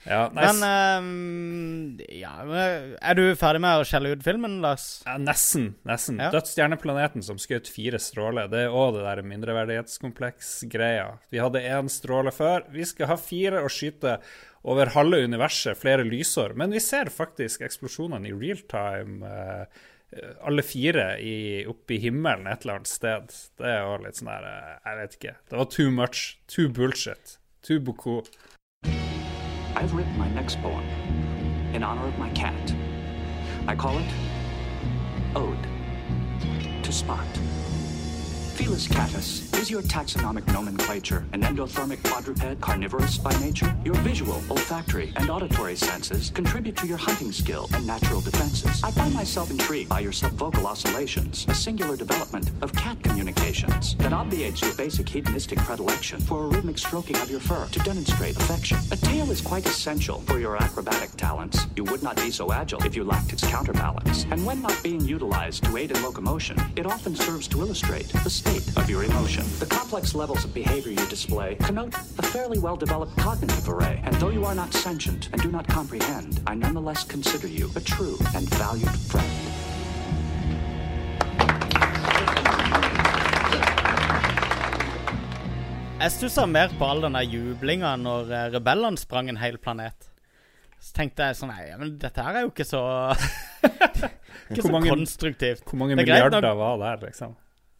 Ja, nice. Men uh, Ja, er du ferdig med å skjelle ut filmen, Lars? ja, nesten. nesten. Ja. Dødsstjerneplaneten som skjøt fire stråler, det er òg det der mindreverdighetskompleks-greia. Vi hadde én stråle før. Vi skal ha fire og skyte over halve universet, flere lysår. Men vi ser faktisk eksplosjonene i real time. Uh, alle fire i, oppe i himmelen et eller annet sted. Det er jo litt sånn der eh, Jeg vet ikke. Det var too much. Too bullshit. Too beaucoup. I've written my next poem in honor of my cat. I call it Ode to Spot. Felis catus is your taxonomic nomenclature, an endothermic quadruped carnivorous by nature. Your visual, olfactory, and auditory senses contribute to your hunting skill and natural defenses. I find myself intrigued by your subvocal oscillations, a singular development of cat communications that obviates your basic hedonistic predilection for a rhythmic stroking of your fur to demonstrate affection. A tail is quite essential for your acrobatic talents. You would not be so agile if you lacked its counterbalance. And when not being utilized to aid in locomotion, it often serves to illustrate the state of your emotion. The complex levels of behavior you display connote a fairly well-developed cognitive array. And though you are not sentient and do not comprehend, I nonetheless consider you a true and valued friend. Jeg stussa mer på all den jublinga når eh, rebellene sprang en hel planet. Så tenkte jeg sånn Nei, men dette her er jo ikke så Ikke Hvor så mange- konstruktivt. Hvor mange Det er milliarder nok- var der, liksom?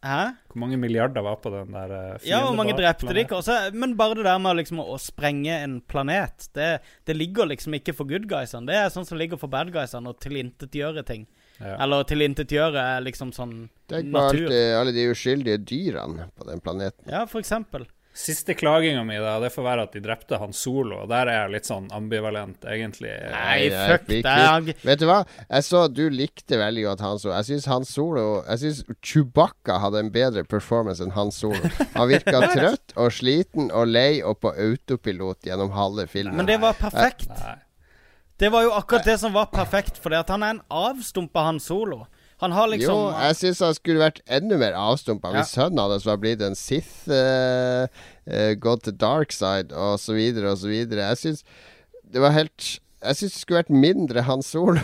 Hæ? Hvor mange milliarder var på den der uh, Ja, hvor mange drepte de ikke? Også, men bare det der med liksom å, å sprenge en planet, det, det ligger liksom ikke for good guysene. Det er sånn som ligger for bad guysene, å tilintetgjøre ting. Ja. Eller tilintetgjøre er liksom sånn Tenk på alt, natur. eh, alle de uskyldige dyrene på den planeten. Ja, for eksempel. Siste klaginga mi da, det får være at de drepte han Solo. Og der er jeg litt sånn ambivalent, egentlig. Nei, Nei, fuck deg! Vet du hva? Jeg så at du likte veldig godt Han Solo. Jeg syns Han Solo Jeg syns Chewbacca hadde en bedre performance enn Han Solo. Han virka trøtt og sliten og lei og på autopilot gjennom halve filmen. Men det var perfekt. Nei. Det var jo akkurat det som var perfekt, for han er en avstumpa Han Solo. Han har liksom Jo, jeg syns han skulle vært enda mer avstumpa hvis sønnen hans var blitt en Sith, uh, gått til dark side så videre. Jeg syns det var helt Jeg syns det skulle vært mindre Han Solo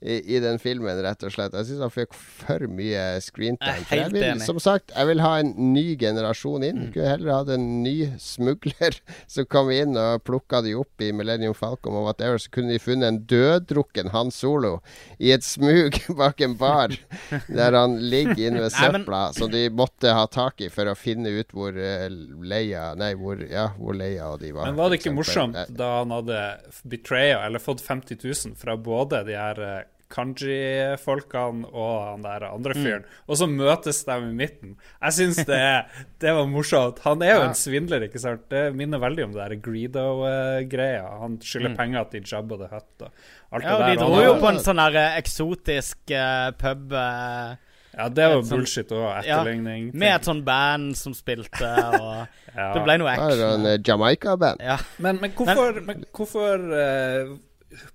i, i den filmen, rett og slett. Jeg syns han fikk for mye screentime. Jeg vil, enig. som sagt, jeg vil ha en ny generasjon inn. Mm. Skulle heller hatt en ny smugler som kom inn og plukka de opp i Millennium Falcon og whatever. Så kunne de funnet en døddrukken Han Solo i et smug bak en bar, der han ligger inne ved Nei, men- søpla, som de måtte ha tak i for å finne ut hvor eh, Leia Nei, hvor, ja, hvor Leia og de var. Men var det ikke morsomt Eh, da han hadde betraya, eller fått 50 000 fra både de her eh, Kanji-folkene og han der andre Mm. fyren, og så møtes de i midten? Jeg syns det, det var morsomt. Han er jo en svindler, ikke sant? Det minner veldig om det der Greedo-greia. Han skylder penger til Jabba the Hutt og alt Ja, og det de dro jo på en sånn der eh, eksotisk uh, pub Uh, Ja, det var bullshit òg. ja, Etterligning. med et sånn band som spilte, og Ja. det ble noe Det var en Jamaica-band. Ja. Men, men hvorfor, men hvorfor uh,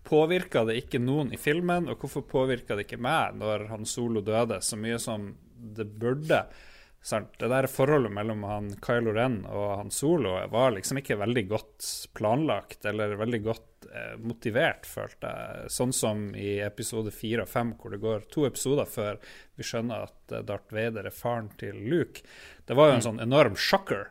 påvirka det ikke noen i filmen, og hvorfor påvirka det ikke meg når han Solo døde, så mye som det burde? Sant? Det der forholdet mellom han Kylo Ren og han Solo var liksom ikke veldig godt planlagt eller veldig godt eh, motivert, følte jeg. Sånn som i episode fire og fem, hvor det går to episoder før vi skjønner at eh, Darth Vader er faren til Luke. Det var jo en sånn enorm shocker.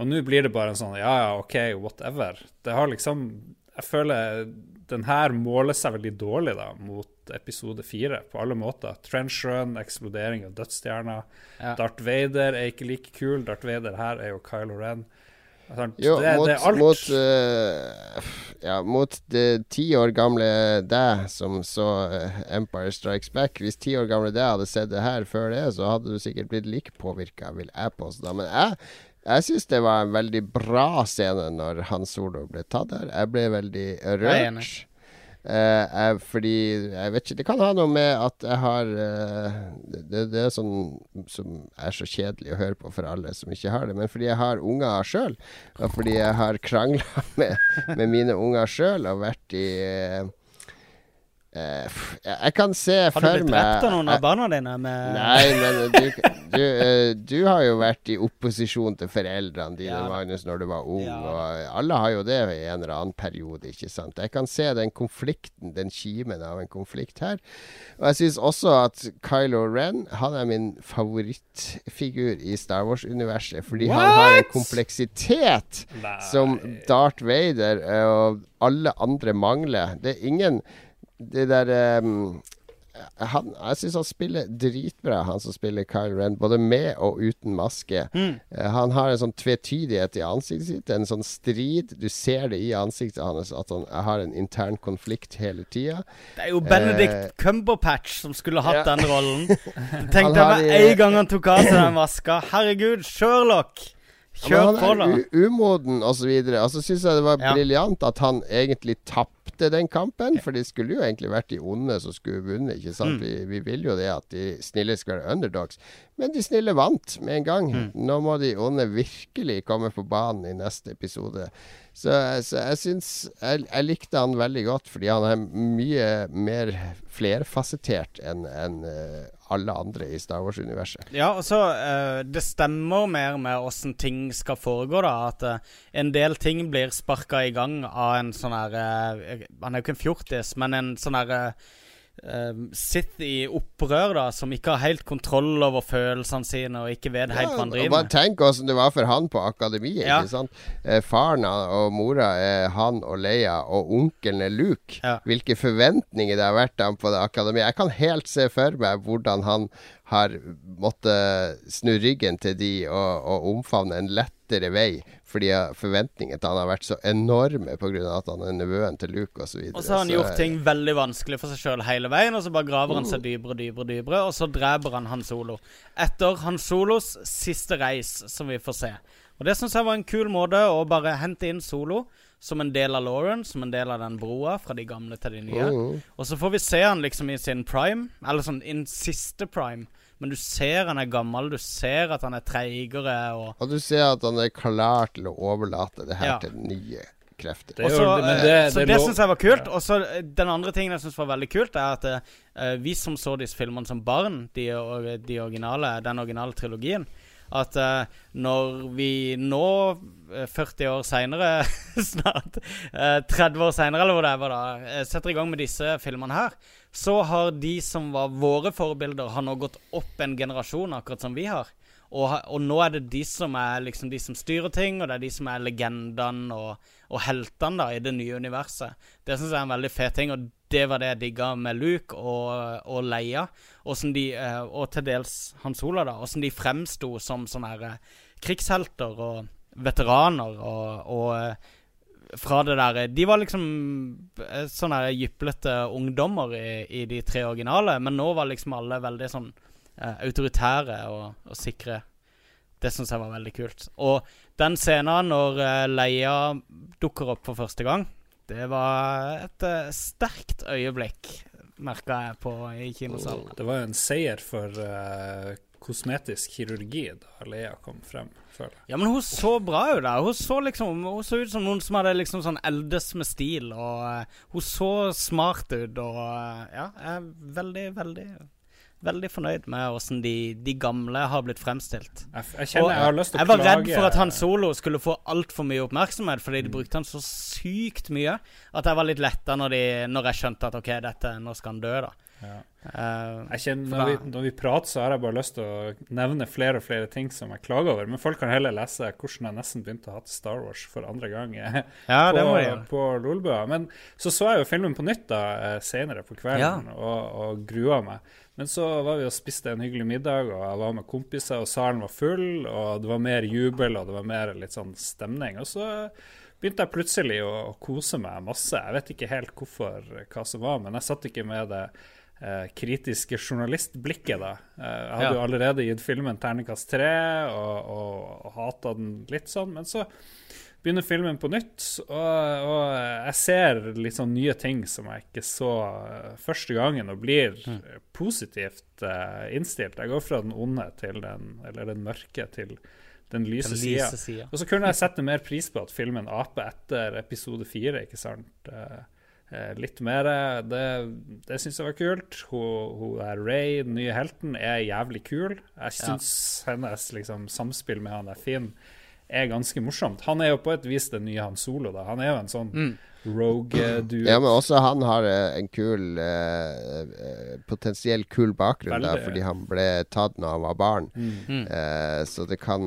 Og nå blir det bare en sånn ja, ja, OK, whatever. Det har liksom Jeg føler den her måler seg veldig dårlig da mot episode fire på alle måter. Trench run, eksplodering av dødsstjerner. Ja. Darth Vader er ikke like kul. Darth Vader her er jo Kylo Ren. Jo, det, mot, det er alt. mot uh, Ja, mot det ti år gamle deg som så eh, Empire Strikes Back. Hvis ti år gamle deg hadde sett det her før det, så hadde du sikkert blitt like påvirka, vil jeg påstå. Men jeg, jeg syns det var en veldig bra scene når Hans Solo ble tatt her. Jeg ble veldig rørt. Eh, jeg, fordi Jeg vet ikke Det kan ha noe med at jeg har uh, det, det er sånn som er så kjedelig å høre på for alle som ikke har det. Men fordi jeg har unger sjøl, og fordi jeg har krangla med, med mine unger sjøl og vært i eh, eh, jeg, kan se Har du blitt drept av noen av barna dine Nei, men du, du, eh, du har jo vært i opposisjon til foreldrene dine, Ja. Magnus, når du var ung. Ja. Og alle har jo det i en eller annen periode, ikke sant. Jeg kan se den konflikten, den kimen av en konflikt her. Og jeg syns også at Kylo Ren Han er min favorittfigur i Star Wars-universet. Fordi han har en kompleksitet Nei. som Darth Vader eh, og alle andre mangler. Det er ingen Det der um, han, Jeg syns han spiller dritbra, han som spiller Kyle Ren. Både med og uten maske. Mm. Eh, han har en sånn tvetydighet i ansiktet sitt. En sånn strid. Du ser det i ansiktet hans at han har en intern konflikt hele tida. Det er jo Benedict Eh, Cumberpatch som skulle hatt ja. den rollen. Tenk jeg med en gang han tok av seg den maska. Herregud, Sherlock! Kjør på, da. han er umoden osv. Og så. Og så syns jeg det var Ja. briljant at han egentlig tapte den kampen. For de skulle jo egentlig vært de onde som skulle vunnet. Ikke sant? Mm. Vi, vi vil jo det at de snille skal være underdogs. Men de snille vant med en gang. Mm. Nå må de onde virkelig komme på banen i neste episode. Så, så jeg syns jeg, jeg likte han veldig godt, fordi han er mye mer flerfasettert enn enn, eh, alle andre i Star Wars-universet. Ja, og så eh, Det stemmer mer med åssen ting skal foregå, da. At uh, en del ting blir sparka i gang av en sånn her uh, Han er jo ikke en fjortis, men en sånn her eh, eh, Sitt i opprør, da, som ikke har helt kontroll over følelsene sine, og ikke vet helt hva han driver med. tenk åssen det var for han på akademiet. Ja. ikke sant? Eh, faren og mora er han og Leia, og onkelen er Luke. Ja. Hvilke forventninger det har vært han på det akademiet. Jeg kan helt se for meg hvordan han har måttet snu ryggen til de og, og omfavne en lettere vei, fordi forventningene til han har vært så enorme pga. at han er nevøen til Luke osv. Og så har han gjort ting veldig vanskelig for seg sjøl hele veien, og så bare graver han seg dypere og dypere, og dypere, og så dreper han Han Solo. Etter Han Solos siste reis, som vi får se. Og det syns jeg var en kul måte å bare hente inn Solo som en del av Lauren, som en del av den broa fra de gamle til de nye. Mhm. Og så får vi se han liksom i sin prime, eller sånn in siste prime. Men du ser han er gammel, du ser at han er treigere og Og du ser at han er klar til å overlate det her Ja. til nye krefter. Det Også, det, så, men eh, det- så det det syns jeg var kult. Og så eh, Den andre tingen jeg syns var veldig kult, er at uh, vi som så disse filmene som barn, de, de originale, den originale trilogien At uh, når vi nå, eh, 40 år seinere, snart uh, 30 år seinere, eller hvor det var da, setter i gang med disse filmene her, så har de som var våre forbilder, har nå gått opp en generasjon, akkurat som vi har. Og, og nå er det de som er liksom de som styrer ting, og det er de som er legendene og, og heltene da i det nye universet. Det syns jeg er en veldig fet ting, og det var det jeg digga med Luke og, og Leia. Hvordan de, eh, og til dels Hans Ola, da. Åssen de fremsto som sånne her, eh, krigshelter og veteraner og, og eh, fra det der De var liksom eh, sånne jyplete ungdommer i, i de tre originale, men nå var liksom alle veldig sånn uh, autoritære og, og sikre. Det syns jeg var veldig kult. Og den scenen når uh, Leia dukker opp for første gang, det var et uh, sterkt øyeblikk, merka jeg på i kinosalen. Det var jo en seier for eh, kosmetisk kirurgi da Leia kom frem, føler jeg. Ja, men hun så bra ut der. Hun så liksom Hun så ut som noen som hadde liksom sånn eldes med stil, og uh, hun så smart ut, og uh, ja, jeg er veldig, veldig veldig fornøyd med åssen de, de gamle har blitt fremstilt. Jeg, jeg kjenner jeg har lyst til å jeg var redd for at Han Solo skulle få altfor mye oppmerksomhet, fordi de brukte han så sykt mye at jeg var litt letta når, når jeg skjønte at OK, dette, nå skal han dø, da. Ja. Jeg kjenner, når, vi, når vi prater, så har jeg bare lyst til å nevne flere og flere ting som jeg klager over. Men folk kan heller lese hvordan jeg nesten begynte å hate Star Wars for andre gang eh, ja, det på, på Lolbua. Men så så jeg jo filmen på nytt da eh, senere på kvelden og, og grua meg. Men så var vi og spiste en hyggelig middag, og jeg var med kompiser, og salen var full, og det var mer jubel, og det var mer litt sånn stemning. Og så begynte jeg plutselig å, å kose meg masse. Jeg vet ikke helt hvorfor, hva som var, men jeg satt ikke med det eh, kritiske journalistblikket da. Eh, jeg hadde Ja. jo allerede gitt filmen terningkast tre, og, og, og hata den litt sånn, men så begynner filmen på nytt, og, og jeg ser litt sånn nye ting som jeg ikke så eh, første gangen, og blir Mm. positivt eh, innstilt. Jeg går fra den onde til den, eller den mørke til den lyse Den lyse sida. Og så kunne jeg sette mer pris på at filmen aper etter episode fire, ikke sant. Eh, litt mer. Det, det syns jeg var kult. Hun, hun er Ray, den nye helten, er jævlig kul. Jeg syns hennes liksom, samspill med han er fin er ganske morsomt. Han er jo på et vis den nye Han Solo, da. Han er jo en sånn Mm. rogue-dude. Ja, men også han har eh, en kul eh, eh, Potensiell kul bakgrunn, da, Veldig. fordi han ble tatt når han var barn. Mm. Eh, så det kan,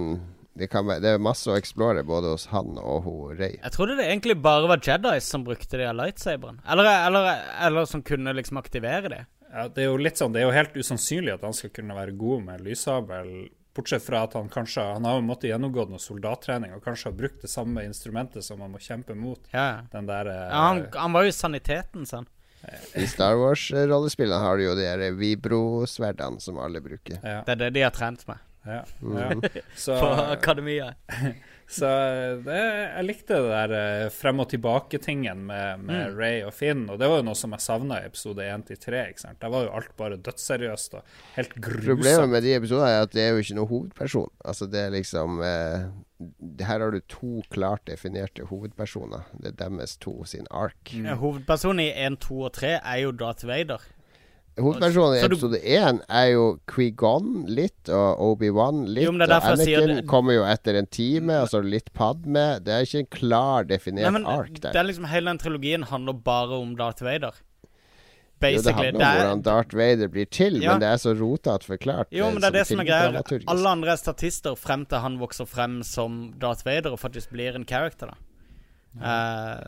det kan være Det er masse å explore både hos han og hun Rey. Jeg trodde det egentlig bare var Jedis som brukte de lightsaberne. Eller, eller, eller som kunne liksom aktivere de. Ja, det er jo litt sånn Det er jo helt usannsynlig at han skal kunne være god med lyssabel, bortsett fra at han kanskje Han har jo måttet gjennomgå noe soldattrening og kanskje har brukt det samme instrumentet som han må kjempe mot. Ja, ja. Den der eh, Ja, han, han var jo saniteten, sa. I Star Wars-rollespillene har du jo de Vibro-sverdene som alle bruker. ja, Det er det de har trent med ja, ja. Så, på akademia. så det, jeg likte det der eh, frem og tilbake-tingen med, med Ray og Finn. Og det var jo noe som jeg savna i episode 1 til 3. Ikke sant? Der var jo alt bare dødsseriøst og helt Problemet med de episodene er at det er jo ikke noen hovedperson. Altså det er liksom eh, Her har du to klart definerte hovedpersoner. Det er deres to sin ark. Mm. Hovedpersonen i 1, 2 og 3 er jo Darth Vader. Hovedpersonen i episode én er jo Qui-Gon litt, og Obi-Wan litt. Jo, det er og Anakin det- kommer jo etter en time, og så er litt Padme. Det er ikke en klar definert Nei, ark det er liksom Hele den trilogien handler bare om Darth Vader. Jo, det handler om hvordan Darth Vader blir til, Ja. men det er så rotete forklart. Jo, men det er det som er greia. Alle andre er statister frem til han vokser frem som Darth Vader og faktisk blir en character, da.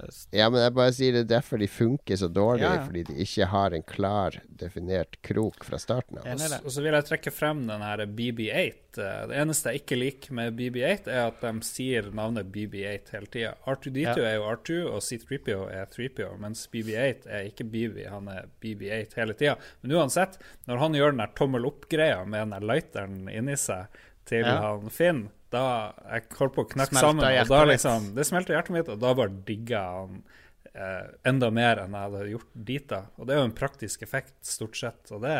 S- Ja, men jeg bare sier det er derfor de funker så dårlig, Ja, ja. fordi de ikke har en klar, definert krok fra starten av. Enig. Og så vil jeg trekke frem den her BB8. Eh, Det eneste jeg ikke liker med BB8, er at de sier navnet BB8 hele tida. R2D2 Ja. er jo R2, og C3PO er 3PO, mens BB8 er ikke BB, han er BB8 hele tida. Men uansett, når han gjør den der tommel opp-greia med den der lighteren inni seg til Ja. han Finn, da jeg holdt på å knekke sammen. Og da liksom, det smelter hjertet mitt, og da bare digga han eh, enda mer enn jeg hadde gjort dit da. Og det er jo en praktisk effekt, stort sett. Og det,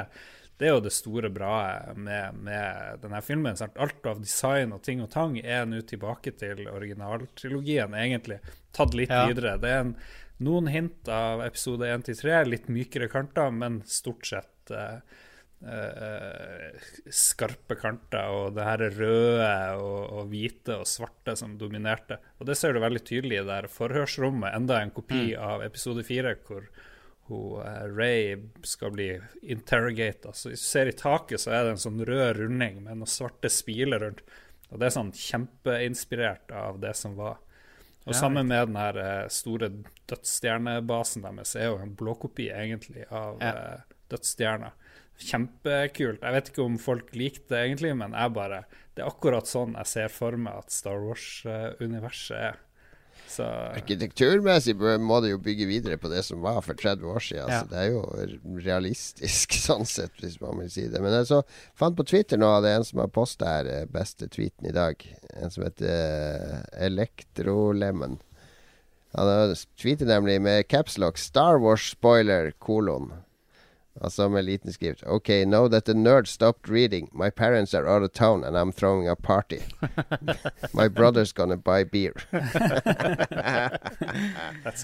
det er jo det store bra med, med denne filmen. Sant? Alt av design og ting og tang er nå tilbake til originaltrilogien, egentlig. Tatt litt Ja. videre. Det er en, noen hint av episode 1 til 3, litt mykere kanter, men stort sett eh, eh, skarpe kanter, og det her røde og, og hvite og svarte som dominerte. Og det ser du veldig tydelig i det her forhørsrommet, enda en kopi av episode 4, hvor hun, eh, Ray skal bli interrogata. Så hvis du ser i taket, så er det en sånn rød runding med noen svarte spiler rundt. Og det er sånn kjempeinspirert av det som var. Og Ja, sammen med den her eh, store dødsstjernebasen deres er jo en blåkopi egentlig av Ja. eh, dødsstjerna. Kjempekult. Jeg vet ikke om folk likte det egentlig, men jeg bare Det er akkurat sånn jeg ser for meg at Star Wars-universet er. Så Arkitekturmessig må det jo bygge videre på det som var for 30 år siden. Ja. Så det er jo realistisk sånn sett, hvis man vil si det. Men jeg så, fant på Twitter nå det er en som har posta her eh, beste tweeten i dag. En som heter eh, Elektrolemon. Han har tweetet nemlig med capslock 'Star Wars spoiler', kolon. Altså med liten skrift. OK, now that the nerd stopped reading. My parents are out of town and I'm throwing a party. My brother's gonna buy beer.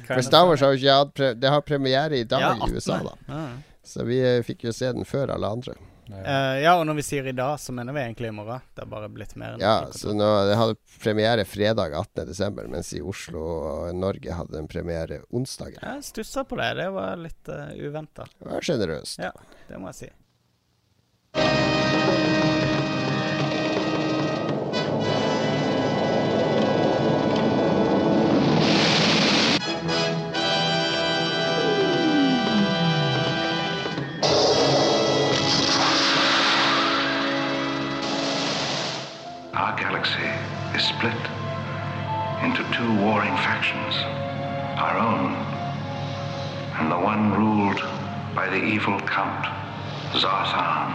For Star Wars har jo ikke hatt Det har premiere i dag Ja, i USA, da. Ah. Så vi uh, fikk jo se den før alle andre. Eh, ja, og når vi sier i dag, så mener vi egentlig i morgen. Det har bare blitt mer enn Ja, så nå, Det hadde premiere fredag 18.12., mens i Oslo og Norge hadde den premiere onsdag. Jeg stussa på det. Det var litt uh, uventa. Det var sjenerøst. Ja, det må jeg si. Split into two warring factions our own, and the one ruled by the evil Count Zarthan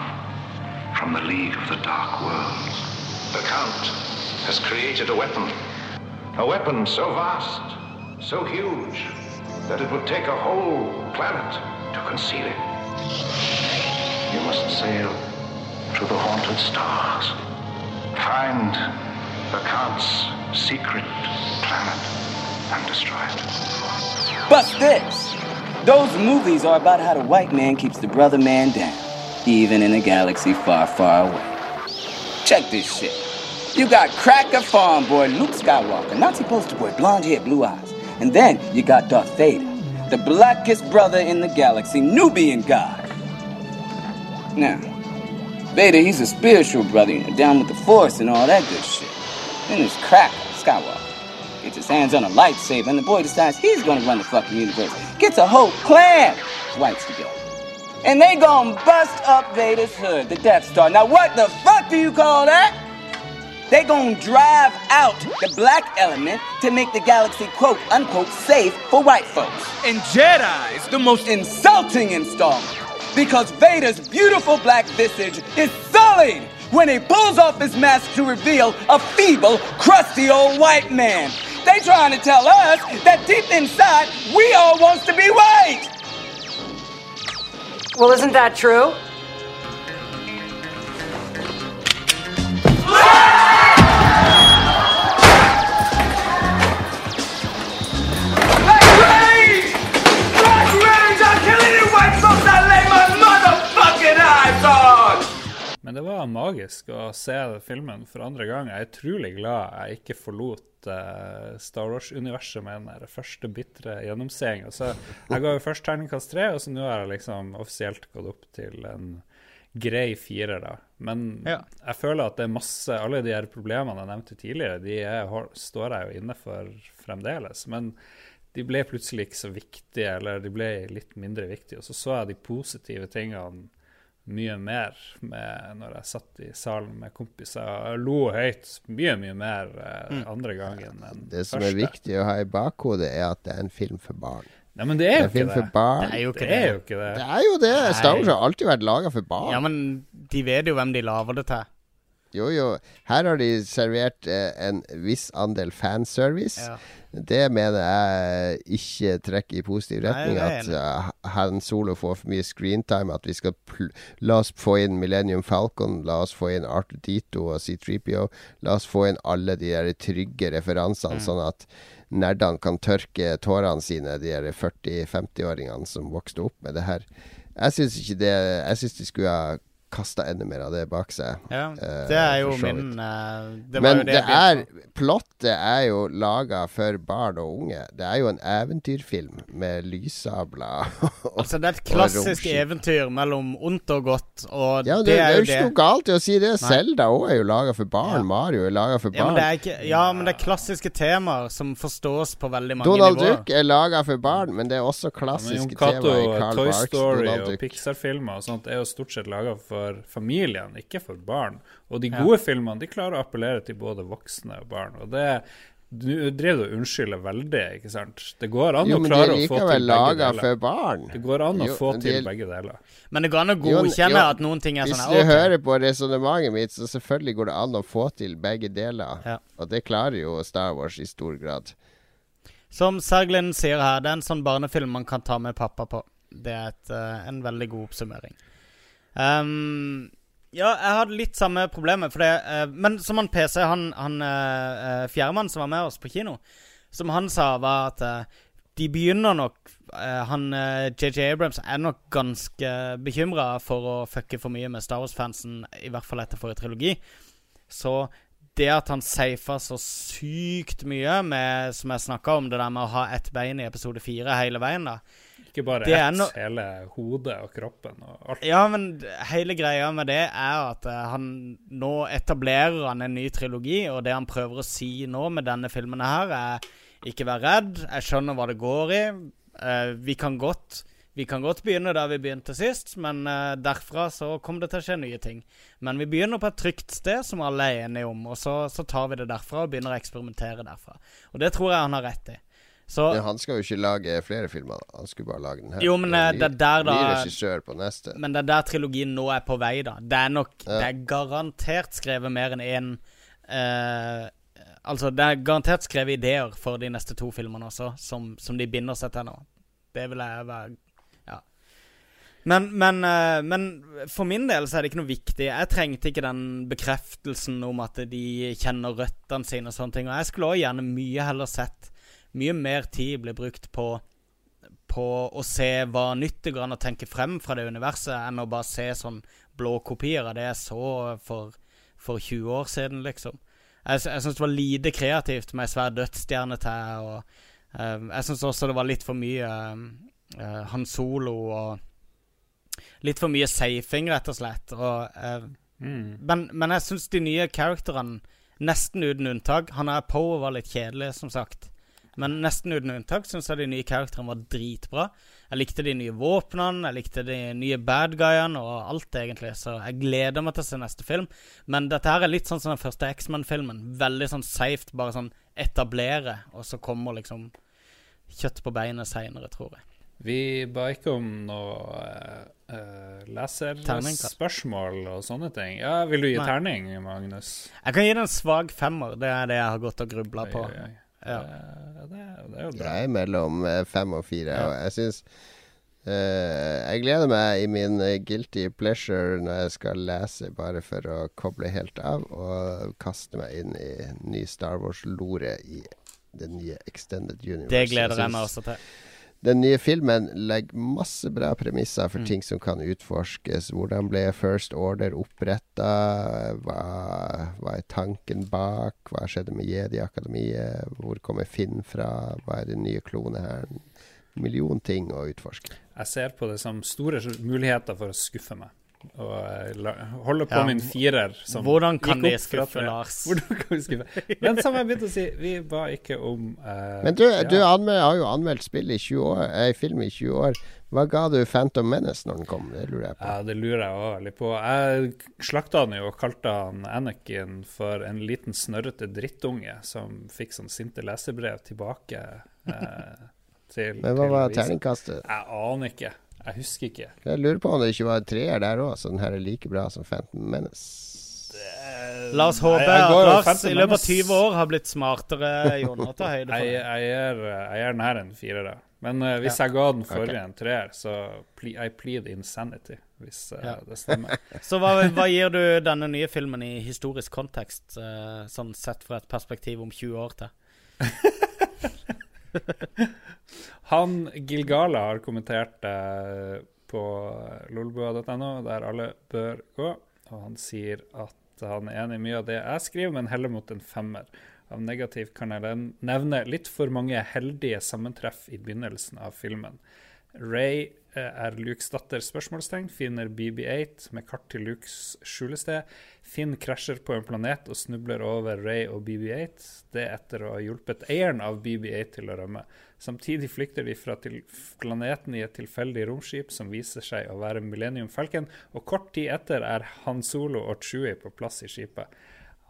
from the League of the Dark Worlds. The Count has created a weapon, a weapon so vast, so huge, that it would take a whole planet to conceal it. You must sail to the haunted stars. Find the Count's secret planet and destroy it. Bust this! Those movies are about how the white man keeps the brother man down, even in a galaxy far, far away. Check this shit. You got cracker farm boy Luke Skywalker, Nazi poster boy, blonde hair, blue eyes. And then you got Darth Vader, the blackest brother in the galaxy, Nubian god. Now, Vader, he's a spiritual brother, you know, down with the Force and all that good shit. Then there's Crack Skywalker. Gets his hands on a lightsaber, and the boy decides he's gonna run the fucking universe. Gets a whole clan of whites together. And they gonna bust up Vader's hood, the Death Star. Now what the fuck do you call that? They gonna drive out the black element to make the galaxy quote unquote safe for white folks. And Jedi's the most insulting installment because Vader's beautiful black visage is sullied when he pulls off his mask to reveal a feeble, crusty old white man. They trying to tell us that deep inside we all wants to be white. Well, isn't that true? Men det var magisk å se filmen for andre gang. Jeg er utrolig glad jeg ikke forlot uh, Star Wars-universet med den første bitre gjennomseingen. Så jeg ga jo først terningkast tre, og så nå har jeg liksom offisielt gått opp til en grei firer, da. Men Ja. jeg føler at det er masse Alle de her problemene jeg nevnte tidligere, de er, står jeg jo inne for fremdeles. Men de ble plutselig ikke så viktige, eller de ble litt mindre viktige. Og så så jeg de positive tingene mye mer med når jeg satt i salen med kompiser og lo høyt mye, mye mer eh, andre gangen enn første. Det som første. er viktig å ha i bakhodet, er at det er en film for barn. Nei, men det er Det er jo ikke det. Det er jo ikke Det er det. jo ikke det. Det er jo det! Star Wars har alltid vært laga for barn. Ja, men de vet jo hvem de lager det til. Jo, jo. Her har de servert eh, en viss andel fanservice. Ja. Det mener jeg ikke trekker i positiv Nei, retning. er at uh, Han Solo får for mye screentime. At vi skal La oss få inn Millennium Falcon, la oss få inn Arthur Dito og C3PO. La oss få inn alle de der trygge referansene, Mm. sånn at nerdene kan tørke tårene sine, de der 40-50-åringene som vokste opp med det her. Jeg syns ikke det Jeg syns de skulle ha kasta enda mer av det bak seg. Ja, eh, det er jo min eh, det var Men jo det, det er. Plottet er jo laga for barn og unge. Det er jo en eventyrfilm med lyssabler. og- Altså, det er et klassisk eventyr mellom ondt og godt, og Ja, det, det, det er er jo jo ikke noe galt i å si det. Selda òg er jo laga for barn. Ja. Mario er laga for Ja barn. men, det er ikke, ja, men det er klassiske temaer som forstås på veldig mange Donald nivåer. Duck er laga for barn, men det er også Ja, men klassiske Cato, temaer i Carl Toy Barks Story Donald og Pixar-filmer og sånt er jo stort sett laga for familien, ikke for barn. Og de Ja. gode filmene de klarer å appellere til både voksne og barn. Og det Du driver og unnskylder veldig, ikke sant? Det går an Jo, å klare å få til begge laga deler. for barn. Det går an å Jo, få til de- begge deler. Men det går an å godkjenne jo, at noen ting er sånn Hvis du okay. hører på resonnementet mitt, så selvfølgelig går det an å få til begge deler. Ja. Og det klarer jo Star Wars i stor grad. Som Serglin sier her, det er en sånn barnefilm man kan ta med pappa på. Det er et, eh, en veldig god oppsummering. Ehm, ja, jeg hadde litt samme problemet, det uh, Men som han PC, han, han uh, fjerdemann som var med oss på kino, som han sa, var at uh, de begynner nok eh, Han eh, JJ Abrams er nok ganske bekymra for å fucke for mye med Star Wars-fansen, i hvert fall etter forrige trilogi. Så det at han safa så sykt mye med Som jeg snakka om, det der med å ha ett bein i episode fire hele veien, da. Ikke bare ett, no- hele hodet og kroppen og alt. Ja, men hele greia med det er at eh, han nå etablerer han en ny trilogi, og det han prøver å si nå med denne filmen her, er ikke vær redd, jeg skjønner hva det går i. Eh, vi kan godt vi kan godt begynne der vi begynte sist, men uh, derfra så kommer det til å skje nye ting. Men vi begynner på et trygt sted som alle er enige om, og så, så tar vi det derfra og begynner å eksperimentere derfra. Og det tror jeg han har rett i. Så Men han skal jo ikke lage flere filmer. Han skulle bare lage den her. Jo, men, Det eh, ny- det er der da- regissør på neste. Men det er der trilogien nå er på vei, da. Det er nok Ja. Det er garantert skrevet mer enn én uh, Altså, det er garantert skrevet ideer for de neste to filmene også, som, som de binder seg til nå. Det vil jeg være Ja. Men, men, uh, men for min del så er det ikke noe viktig. Jeg trengte ikke den bekreftelsen om at de kjenner røttene sine og sånne ting. Og jeg skulle også gjerne mye heller sett mye mer tid blir brukt på på å se hva nytt det går an å tenke frem fra det universet, enn å bare se sånn blå kopier av det jeg så for, for 20 år siden, liksom. Jeg, jeg syns det var lite kreativt med svær dødsstjerne til, og uh, jeg syns også det var litt for mye uh, Han Solo og Litt for mye safing, rett og slett. Og, uh, Mm. men, men jeg syns de nye characterene, nesten uten unntak Han er Poe var litt kjedelig, som sagt. Men nesten uten unntak syns jeg de nye karakterene var dritbra. Jeg likte de nye våpnene, jeg likte de nye bad guyene og alt, egentlig. Så jeg gleder meg til å se neste film. Men dette her er litt sånn som den første X-Men-filmen. Veldig sånn safe, bare sånn etablere, og så kommer liksom kjøtt på beinet seinere, tror jeg. Vi ba ikke om noe uh, leserspørsmål og sånne ting. Ja, Vil du gi Nei. terning, Magnus? Jeg kan gi det en svak femmer. Det er det jeg har gått og grubla på. Oi, oi, oi. Ja. Eh, det, det er jo bra. Jeg er mellom eh, fem og fire, Ja. og jeg syns Uh, Jeg gleder meg i min eh, guilty pleasure når jeg skal lese, bare for å koble helt av og kaste meg inn i ny Star Wars-lore i det nye Extended Universe. Det gleder jeg jeg meg også til. Den nye filmen legger masse bra premisser for Mm. ting som kan utforskes. Hvordan ble First Order oppretta? Hva, hva er tanken bak? Hva skjedde med Jedi-akademiet? Hvor kommer Finn fra? Hva er den nye klonehæren? Million ting å utforske. Jeg ser på det som store muligheter for å skuffe meg. Og holder på Ja, min firer. Som Hvordan kan vi skuffe. Lars? Hvordan kan vi skuffe? Men som jeg begynte å si, vi ba ikke om uh, Men du, ja. du anmel, har jo anmeldt spill i 20 år, eh, film i 20 år. Hva ga du Phantom Menace når den kom? Det lurer jeg på. Ja, det lurer jeg òg veldig på. Jeg slakta han jo og kalte han Anakin for en liten snørrete drittunge som fikk sånn sinte lesebrev tilbake eh, til Men hva til var terningkastet? Jeg aner ikke. Jeg husker ikke. Jeg lurer på om det ikke var en treer der òg, så den her er like bra som Phantom Menace. La oss håpe at Lars i løpet av 20 år har blitt smartere, Jon. Og tar høyde for Jeg, det. jeg, gir, jeg gir den her en firer. da. Men uh, hvis jeg ga den forrige en treer, så ple I plead insanity, hvis uh, Ja. det stemmer. Så hva, hva gir du denne nye filmen i historisk kontekst, uh, sånn sett fra et perspektiv om 20 år til? Han Gilgala har kommentert eh, på lolbua.no, der alle bør gå. Og han sier at han er enig i mye av det jeg skriver, men heller mot en femmer. Av negativ kan jeg nevne litt for mange heldige sammentreff i begynnelsen av filmen. Ray er Lukes datter, spørsmålstegn, finner BB-8 med kart til Lukes skjulested. Finn krasjer på en planet og snubler over Ray og BB-8. Det etter å ha hjulpet eieren av BB-8 til å rømme. Samtidig flykter de fra planeten i et tilfeldig romskip som viser seg å være Millennium Falcon, og kort tid etter er Han Solo og Chewie på plass i skipet.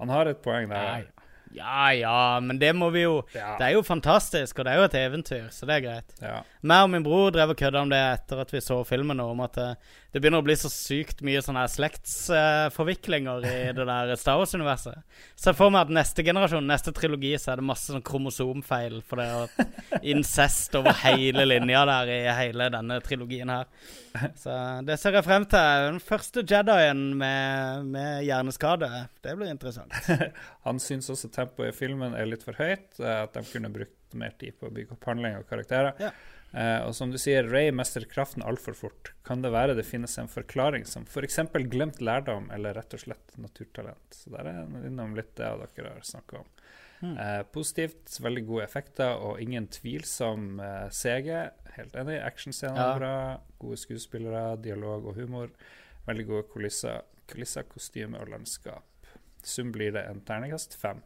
Han har et poeng der. Ja ja, men det må vi jo Ja. Det er jo fantastisk, og det er jo et eventyr, så det er greit. Ja. Meg og min bror drev og kødda om det etter at vi så filmen, om at eh, det begynner å bli så sykt mye sånne slektsforviklinger i det der Star Wars-universet. Se for meg at neste generasjon, neste trilogi, så er det masse sånn kromosomfeil for det er incest over hele linja der i hele denne trilogien her. Så det ser jeg frem til. Den første Jedien med, med hjerneskade. Det blir interessant. Han syns også tempoet i filmen er litt for høyt. eh, At de kunne brukt mer tid på å bygge opp handling og karakterer. Ja. Eh, og som du sier, Ray mestrer kraften altfor fort. Kan det være det finnes en forklaring som f.eks. For glemt lærdom eller rett og slett naturtalent? Så der er jeg innom litt det dere har snakka om. Eh, positivt, veldig gode effekter og ingen tvilsom uh, CG. Helt enig. Actionscener Ja. bra, gode skuespillere, dialog og humor. Veldig gode kulisser, kulisser kostyme og landskap. Sum blir det en terningkast fem.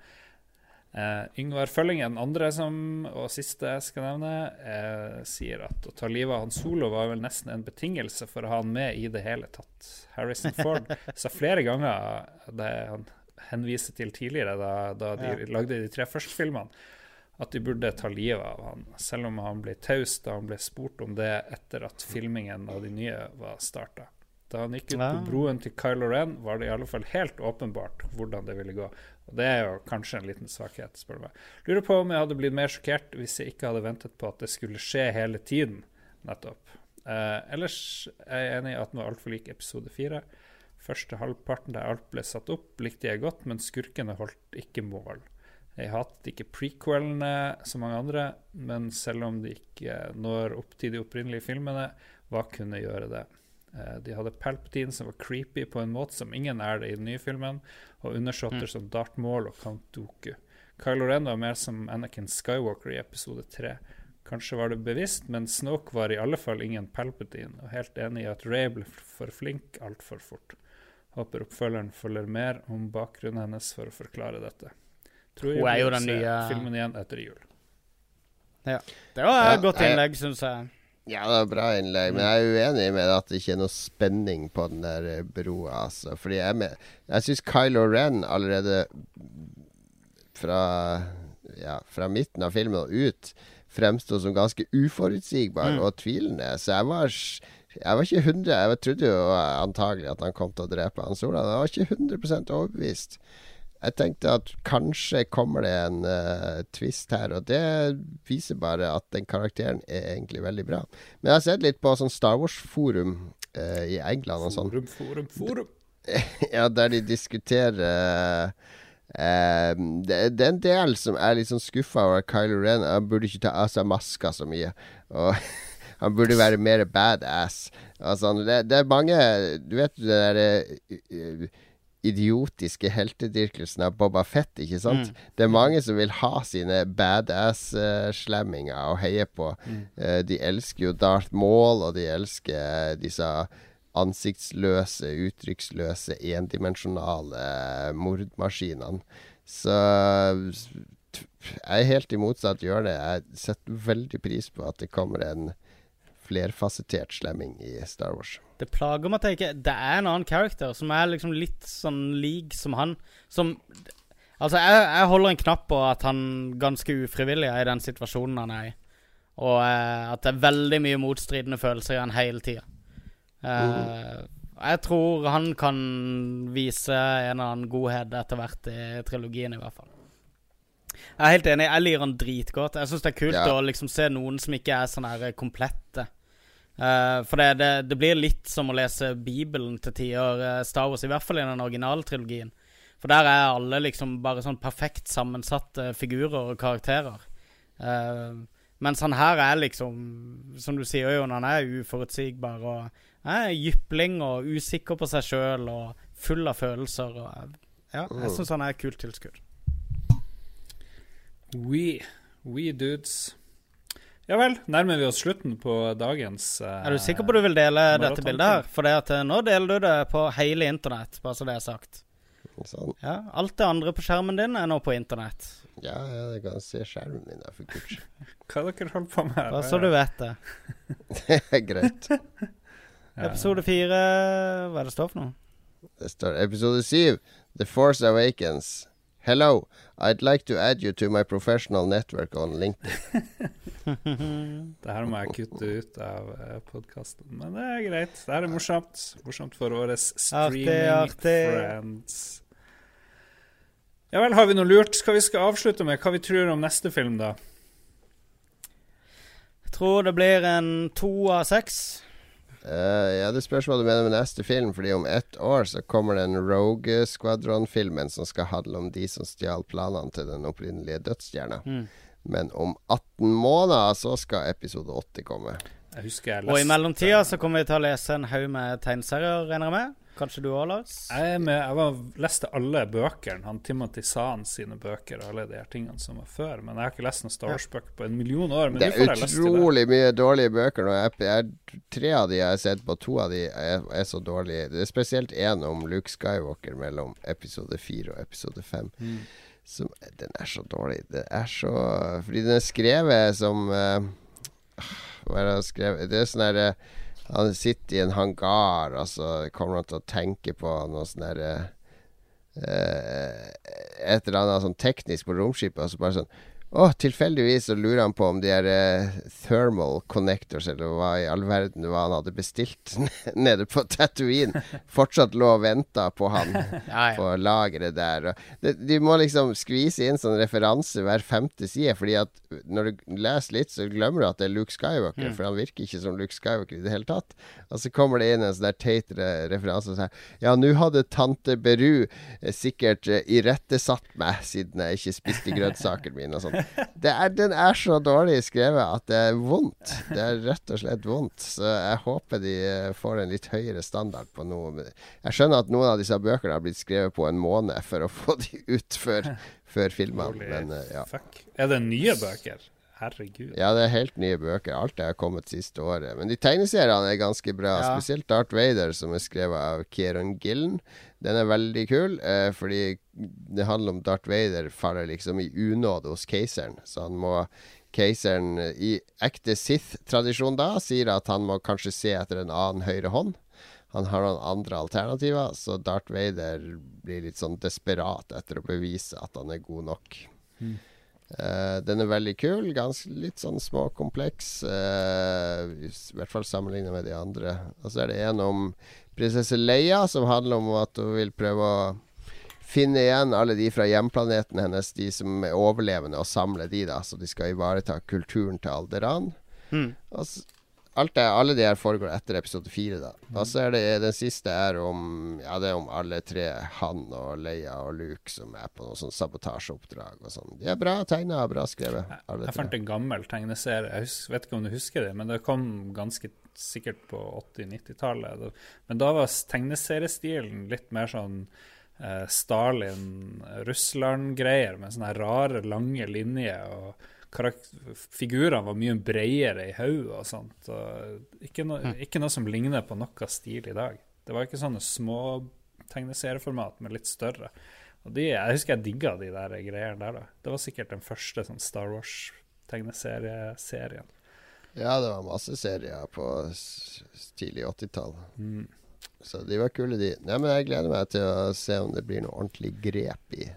Eh, Yngvar Følling den andre som, og siste jeg skal nevne, uh, sier at å ta livet av Han Solo var vel nesten en betingelse for å ha han med i det hele tatt. Harrison Ford sa flere ganger det han henviser til tidligere, da, da de lagde de tre første filmene, at de burde ta livet av han, selv om han ble taus da han ble spurt om det etter at filmingen av de nye var starta. Da han gikk ut på broen til Kylo Ren, var det i alle fall helt åpenbart hvordan det ville gå. Og det er jo kanskje en liten svakhet, spør du meg. Lurer på om jeg hadde blitt mer sjokkert hvis jeg ikke hadde ventet på at det skulle skje hele tiden, nettopp. Eh, ellers er jeg enig i at den var altfor lik episode fire. Første halvparten der alt ble satt opp, likte jeg godt, men skurkene holdt ikke mål. Jeg hatet ikke prequelene som mange andre, men selv om de ikke når opp til de opprinnelige filmene, hva kunne gjøre det? Eh, De hadde Palpatine som var creepy på en måte som ingen er det i den nye filmen, og undersåtter som Darth Maul og Count Dooku. Kylo Ren var mer som Anakin Skywalker i episode 3. Kanskje var det bevisst, men Snoke var i alle fall ingen Palpatine, og helt enig i at Ray ble for flink altfor fort. Håper oppfølgeren følger mer om bakgrunnen hennes for å forklare dette. Tror jeg vi den se nye- filmen igjen etter jul. Ja. Det var et Ja, godt innlegg, syns jeg. Ja, det er bra innlegg, men jeg er uenig med at det ikke er noe spenning på den der eh, broa. Altså. Fordi jeg, med- jeg syns Kylo Ren allerede fra, ja, fra midten av filmen og ut fremsto som ganske uforutsigbar og tvilende. Så jeg var, jeg var ikke 100 Jeg trodde jo antagelig at han kom til å drepe han Sola. Jeg var ikke 100% overbevist. Jeg tenkte at kanskje kommer det en uh, twist her, og det viser bare at den karakteren er egentlig veldig bra. Men jeg har sett litt på sånn Star Wars-forum uh, i England og sånn. Forum, forum, forum. Ja, der de diskuterer uh, det, det er en del som er litt sånn skuffa over Kylo Ren. Han burde ikke ta av seg maska så mye. Og han burde være mer badass. Altså, det, det er mange Du vet det derre idiotiske heltedyrkelsen av Boba Fett, ikke sant? Det er mange som vil ha sine badass-slemminger og heie på. Eh, de elsker jo Darth Maul, og de elsker disse ansiktsløse, uttrykksløse, endimensjonale mordmaskinene. Så jeg er helt i motsatt hjørne. Jeg setter veldig pris på at det kommer en flerfasettert slemming i Star Wars. Det plager meg at jeg ikke Det er en annen character som er liksom litt sånn lik som han. Som Altså, jeg, jeg holder en knapp på at han ganske ufrivillig er i den situasjonen han er i. Og eh, at det er veldig mye motstridende følelser i han hele tida. Eh, Jeg tror han kan vise en eller annen godhet etter hvert i trilogien, i hvert fall. Jeg er helt enig. Jeg liker han dritgodt. Jeg syns det er kult Ja. å liksom se noen som ikke er sånn her komplette. Eh, for det, det, det blir litt som å lese Bibelen til tider, uh, Star Wars, i hvert fall i den originale trilogien. For der er alle liksom bare sånn perfekt sammensatte figurer og karakterer. Uh, mens han her er liksom, som du sier, Jon, han er uforutsigbar og er jypling og usikker på seg sjøl og full av følelser. Og, ja, jeg syns han er et kult tilskudd. We, we dudes. Ja vel, nærmer vi oss slutten på dagens eh, Er du sikker på du vil dele dette bildet her? For det at eh, nå deler du det på hele internett, bare så det er sagt. Sånn. Ja, Alt det andre på skjermen din er nå på internett. Ja, ja, jeg kan se skjermen min, der, for guds skyld. Hva dere holder på med? Bare så du vet det. Det er greit. Episode fire Hva er det står for noe? Det står episode 7, The Force Awakens. Hello, I'd like to add you to my professional network on LinkedIn. Det her må jeg kutte ut av uh, podkasten, men det er greit. Det her er morsomt. Morsomt for våre streaming artig. friends. Ja vel, har vi noe lurt? Skal vi skal avslutte med hva vi tror om neste film, da? Jeg tror det blir en to av seks. Uh, ja, Det spørs hva du mener med neste film, Fordi om ett år så kommer den Rogue Squadron-filmen som skal handle om de som stjal planene til den opprinnelige dødsstjerna. Mm. Men om 18 måneder så skal episode 80 komme. Jeg husker jeg Og i mellomtida så kommer vi til å lese en haug med tegneserier, regner jeg med. Kanskje du òg, Lars? Jeg, er med, jeg var, leste alle bøkene, han Timothy Zahn sine bøker og alle de her tingene som var før. Men jeg har ikke lest noen Star Wars-bøker på en million år. Men Det er får jeg lyst til det. utrolig mye dårlige bøker nå. Jeg, jeg, tre av de jeg har sett på, to av de er, er så dårlige. Det er spesielt én om Luke Skywalker mellom episode fire og episode fem. Mm. Som, den er så dårlig. Det er så Fordi den er skrevet som uh, Hva er det han skrev? Det er sånn herre Han sitter i en hangar, og så kommer han til å tenke på noe sånn herre uh, Et eller annet sånn teknisk på romskipet, og så bare sånn å, tilfeldigvis så lurer han på om de her uh, thermal connectors, eller hva i all verden hva han hadde bestilt nede på Tatooine, fortsatt lå og venta på han Ja, ja. på lageret der. Og det, de må liksom skvise inn sånn referanse hver femte side, fordi at når du leser litt, så glemmer du at det er Luke Skywalker, for han virker ikke som Luke Skywalker i det hele tatt. Og så kommer det inn en sånn der teit referanse og sier Ja, nå hadde tante Beru eh, sikkert eh, irettesatt meg, siden jeg ikke spiste grønnsakene mine og sånn. Det er, den er så dårlig skrevet at det er vondt. Det er rett og slett vondt. Så jeg håper de eh, får en litt høyere standard på noe. Jeg skjønner at noen av disse bøkene har blitt skrevet på en måned for å få de ut før, før filmene. Men eh, ja. Fuck. Er det nye bøker? Herregud. Ja, det er helt nye bøker. Alt er kommet siste året. Men de tegneseriene er ganske bra. Ja. Spesielt Darth Vader, som er skrevet av Kieran Gillen. Den er veldig kul, eh, fordi det handler om Darth Vader faller liksom i unåde hos keiseren. Så han må Keiseren eh, i ekte Sith-tradisjon da sier at han må kanskje se etter en annen høyre hånd. Han har noen andre alternativer, så Darth Vader blir litt sånn desperat etter å bevise at han er god nok. Eh, den er veldig kul. Ganske litt sånn småkompleks. Uh, I hvert fall sammenlignet med de andre. Og så er det en om prinsesse Leia, som handler om at hun vil prøve å finne igjen alle de fra hjemplaneten hennes, de som er overlevende, og samle de, da. Så de skal ivareta kulturen til Alderan. Mm. Og s- alt det, alle de her foregår etter episode fire, da. Og så er det den siste er om Ja, det er om alle tre, han og Leia og Luke, som er på noe sånn sabotasjeoppdrag og sånn. De er bra tegna bra skrevet, alle Jeg fant en gammel tegneserie. Jeg husker, vet ikke om du husker det, men det kom ganske sikkert på 80-90-tallet. Men da var tegneseriestilen litt mer sånn eh, Stalin-Russland-greier, med sånne rare, lange linjer. og Figurene var mye bredere i hodet og sånt. Og ikke, no, ikke noe som ligner på noe stil i dag. Det var ikke sånne små tegneserieformat, men litt større. Og de, Jeg husker jeg digga de der greiene der. da. Det var sikkert den første sånn Star Wars-tegneserieserien. Ja, det var masse serier på tidlig 80-tall. Så de var kule, de. Nei, men jeg gleder meg til å se om det blir noe ordentlig grep i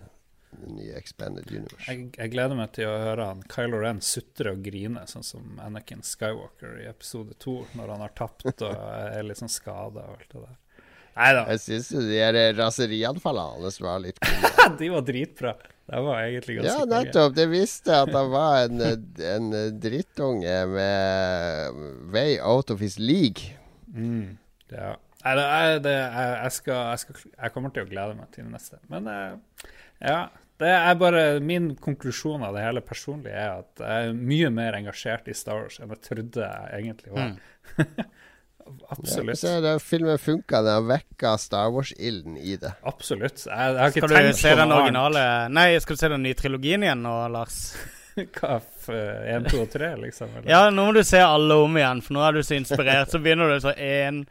det nye Expanded Universe. Jeg, jeg gleder meg til å høre han Kylo Ren sutre og grine, sånn som Anakin Skywalker i episode to, når han har tapt og er litt sånn skada og alt det der. Nei da, Jeg syns jo de der raserianfallene hans var litt kule. de var dritbra. Det var egentlig ganske Ja, nettopp. Det visste at han var en, en drittunge med way out of his league. Mm, ja. Nei, det, det, jeg, jeg, skal, jeg, skal, jeg kommer til å glede meg til det neste. Men eh, ja. Det er bare Min konklusjon av det hele personlig er at jeg er mye mer engasjert i Star Wars enn jeg trodde jeg egentlig var. Mm. Absolutt. så det, filmen funka. Den har vekka Star Wars-ilden i det. Absolutt. Jeg, jeg har ikke Skal du tenkt på den noe originale Nei, skal du se den nye trilogien igjen nå, Lars? annet. Hva, én, to og tre, liksom? Eller? Ja, nå må du se alle om igjen, for nå er du så inspirert. Så begynner du så én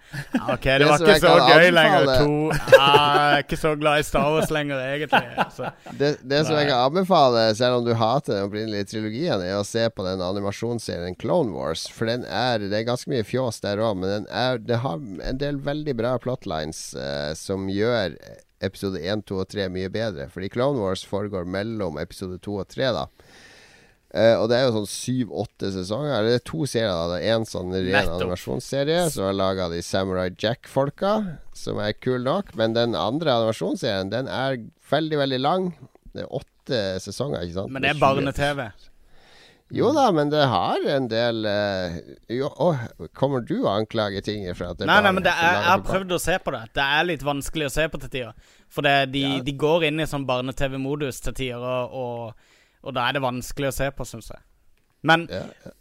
OK, det Det var ikke så gøy lenger. anbefale- To ah, Jeg er ikke så glad i Star Wars lenger, egentlig. Så. Det, det som jeg kan anbefale, selv om du hater den opprinnelige trilogien, er å se på den animasjonsserien Clone Wars. For den er Det er ganske mye fjås der òg, men den er, det har en del veldig bra plotlines eh, som gjør episode 1, 2 og 3 mye bedre. Fordi Clone Wars foregår mellom episode 2 og 3, da. Eh, og det er jo sånn syv-åtte sesonger. Eller det er to serier. da Det er En sånn ren animasjonsserie som er laga av de Samurai Jack-folka, som er kul nok. Men den andre animasjonsserien, den er veldig, veldig lang. Det er åtte sesonger, ikke sant? Men det er barne-TV. Jo da, men det har en del uh, jo, oh, Kommer du å anklage ting for at det Nei, nei, men det er, jeg har prøvd å se på det. Det er litt vanskelig å se på til tider. For det, de, Ja. de går inn i sånn barne-TV-modus til tider, og, og, og da er det vanskelig å se på, syns jeg. Men. Ja, ja.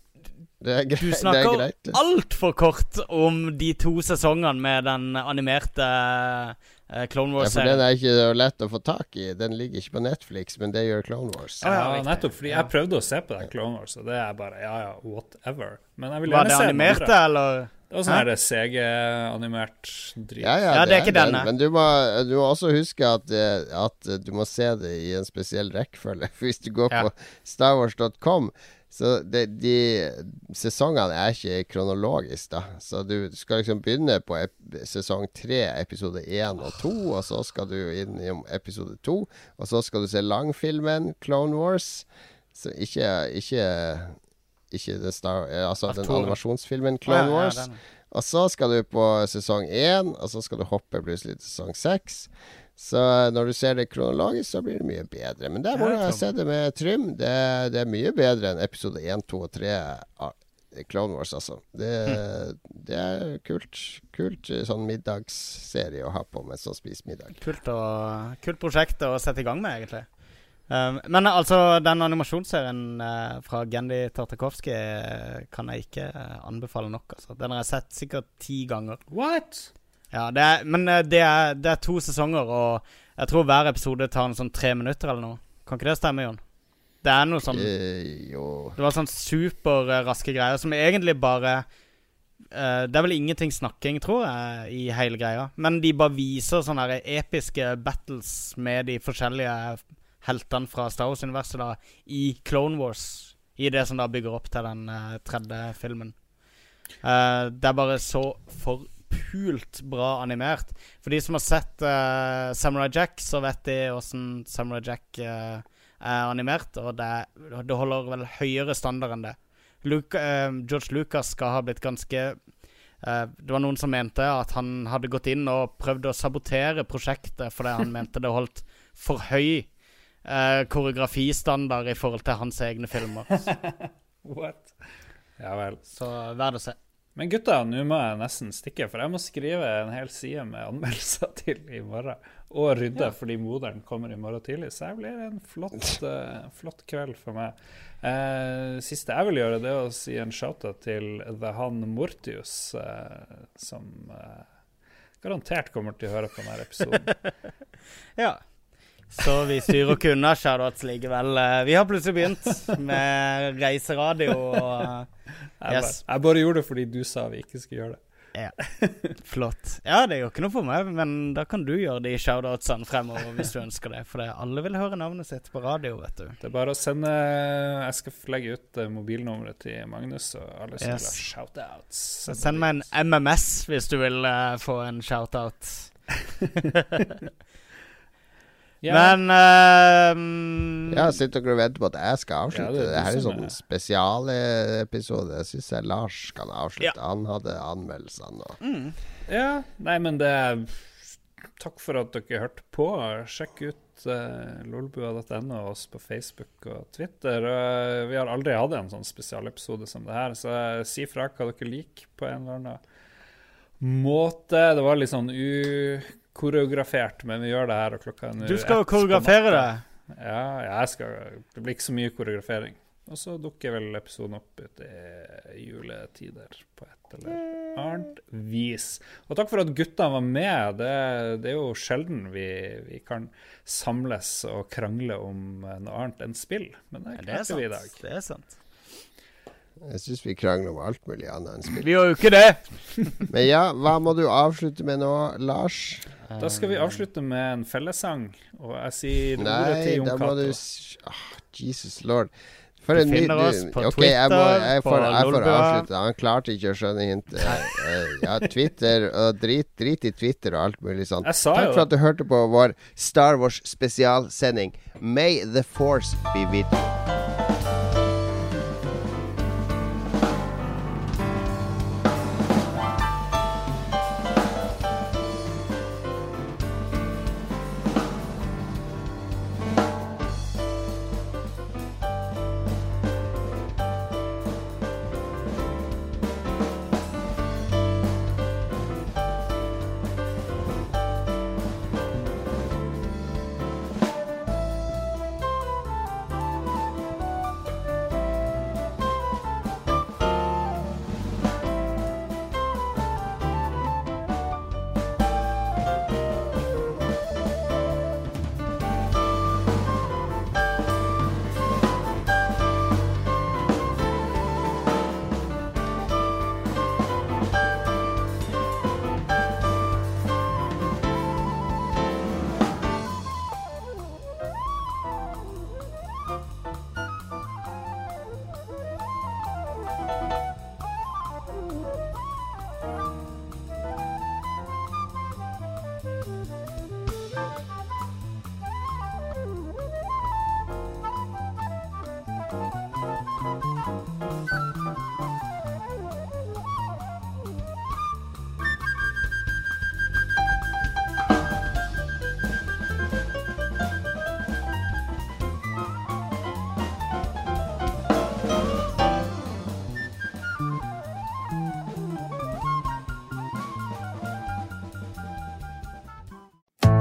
Greit, du er snakker det. altfor kort om de to sesongene med den animerte eh, Clone Ja, for den er ikke så lett å få tak i. Den ligger ikke på Netflix, men det gjør Clone Wars. Ja, ja, nettopp. Fordi jeg prøvde å se på den Clone Wars, og det er bare ja, ja, whatever. Men jeg vil Var gjerne det se den animerte, eller? Det var sånn her CG-animert drit. Ja, ja, Ja, det er ikke den. denne. Men du må, du må også huske at, eh, at du må se det i en spesiell rekkefølge. Hvis du går Ja. på starwars.com, så det, de sesongene er ikke kronologisk, da. Så du skal liksom begynne på ep sesong tre, episode én og to, og så skal du inn i episode to, og så skal du se langfilmen Clone Wars. Så ikke, ikke ikke The Star, eh, altså den animasjonsfilmen Å, Clone ja, ja, Wars. den. Og så skal du på sesong én, og så skal du hoppe plutselig til sesong seks. Så når du ser det kronologisk, så blir det mye bedre. Men der må jeg du Tom. se det med Trym. Det, det er mye bedre enn episode én, to og tre av Clone Wars, altså. Det, det er kult. Kult eh, sånn middagsserie å ha på mens man spiser middag. Kult, og, kult prosjekt å sette i gang med, egentlig. Um, men altså, den animasjonsserien uh, fra Gendy Tartakovsky eh, kan jeg ikke uh, anbefale nok. Altså. Den har jeg sett sikkert ti ganger. What? Ja, det er, Men det er, det er to sesonger, og jeg tror hver episode tar en sånn tre minutter eller noe. Kan ikke det stemme, Jon? Det er noe sånn jo Det var sånn superraske greier som egentlig bare eh, Det er vel ingenting snakking, tror jeg, i hele greia. Men de bare viser sånne episke battles med de forskjellige heltene fra Star Wars-universet da i Clone Wars. I det som da bygger opp til den uh, tredje filmen. Uh, det er bare så forpult bra animert. For de som har sett uh, Samurai Jack, så vet de åssen Samurai Jack er animert, og det, det holder vel høyere standard enn det. Luke, George Lucas skal ha blitt ganske Uh, Det var noen som mente at han hadde gått inn og prøvd å sabotere prosjektet fordi han mente det holdt for høy eh, koreografistandard i forhold til hans egne filmer. What? Ja vel. Så verd å se. Men gutta, nå må jeg nesten stikke, for jeg må skrive en hel side med anmeldelser til i morgen. Og rydde, fordi moderen kommer i morgen tidlig. Så det blir en flott, uh, flott kveld for meg. Uh, siste jeg vil gjøre, det er å si en shout-out til The Han Mortius, uh, som garantert kommer til å høre på denne episoden. Ja. Så vi styrer ikke unna shoutouts likevel. Eh, Vi har plutselig begynt med reiseradio og eh, Yes. jeg bare gjorde det fordi du sa vi ikke skulle gjøre det. Flott. Ja, det gjør ikke noe for meg, men da kan du gjøre de shoutoutsene fremover hvis du ønsker det. For det, alle vil høre navnet sitt på radio, vet du. Det er bare å sende Jeg skal legge ut eh, mobilnummeret til Magnus og alle som Yes. vil ha shoutouts. Send meg en MMS hvis du vil uh, få en shoutout. Ja. Men ehm, Ja, sitter dere og venter på at jeg skal avslutte? Ja, det er det, her er jo sånn spesialepisode. Jeg syns jeg Lars kan avslutte. Ja. Han hadde anmeldelsene og mm. Ja, nei, men det Takk for at dere hørte på. Sjekk ut uh, lolbua.no og oss på Facebook og Twitter. Uh, vi har aldri hatt en sånn spesialepisode som det her, så uh, si fra hva dere liker på en eller annen måte. Det var litt sånn ukoreografert, men vi gjør det her, og klokka er nå Du skal koreografere det. Ja, jeg skal Det blir ikke så mye koreografering. Og så dukker vel episoden opp ute i juletider på et eller annet vis. Og takk for at gutta var med. Det, det er jo sjelden vi, vi kan samles og krangle om noe annet enn spill. Men det klarte ja, det vi i dag. Det er sant. Jeg syns vi krangler om alt mulig annet enn spill. Vi gjør jo ikke det. Men ja, hva må du avslutte med nå, Lars? Da skal vi avslutte med en fellessang, og jeg sier ordet Nei, til Jon må Cato. ah, Jesus lord. For Du en ny finner du- oss på Ok, jeg, må, Twitter, jeg, på får, jeg får Lolbua. avslutte. Han klarte ikke å skjønne hintet. Eh, ja, Twitter og drit, drit i Twitter og alt mulig sånt. Jeg sa Takk jo for at du hørte på vår Star Wars spesialsending. May the force be with you.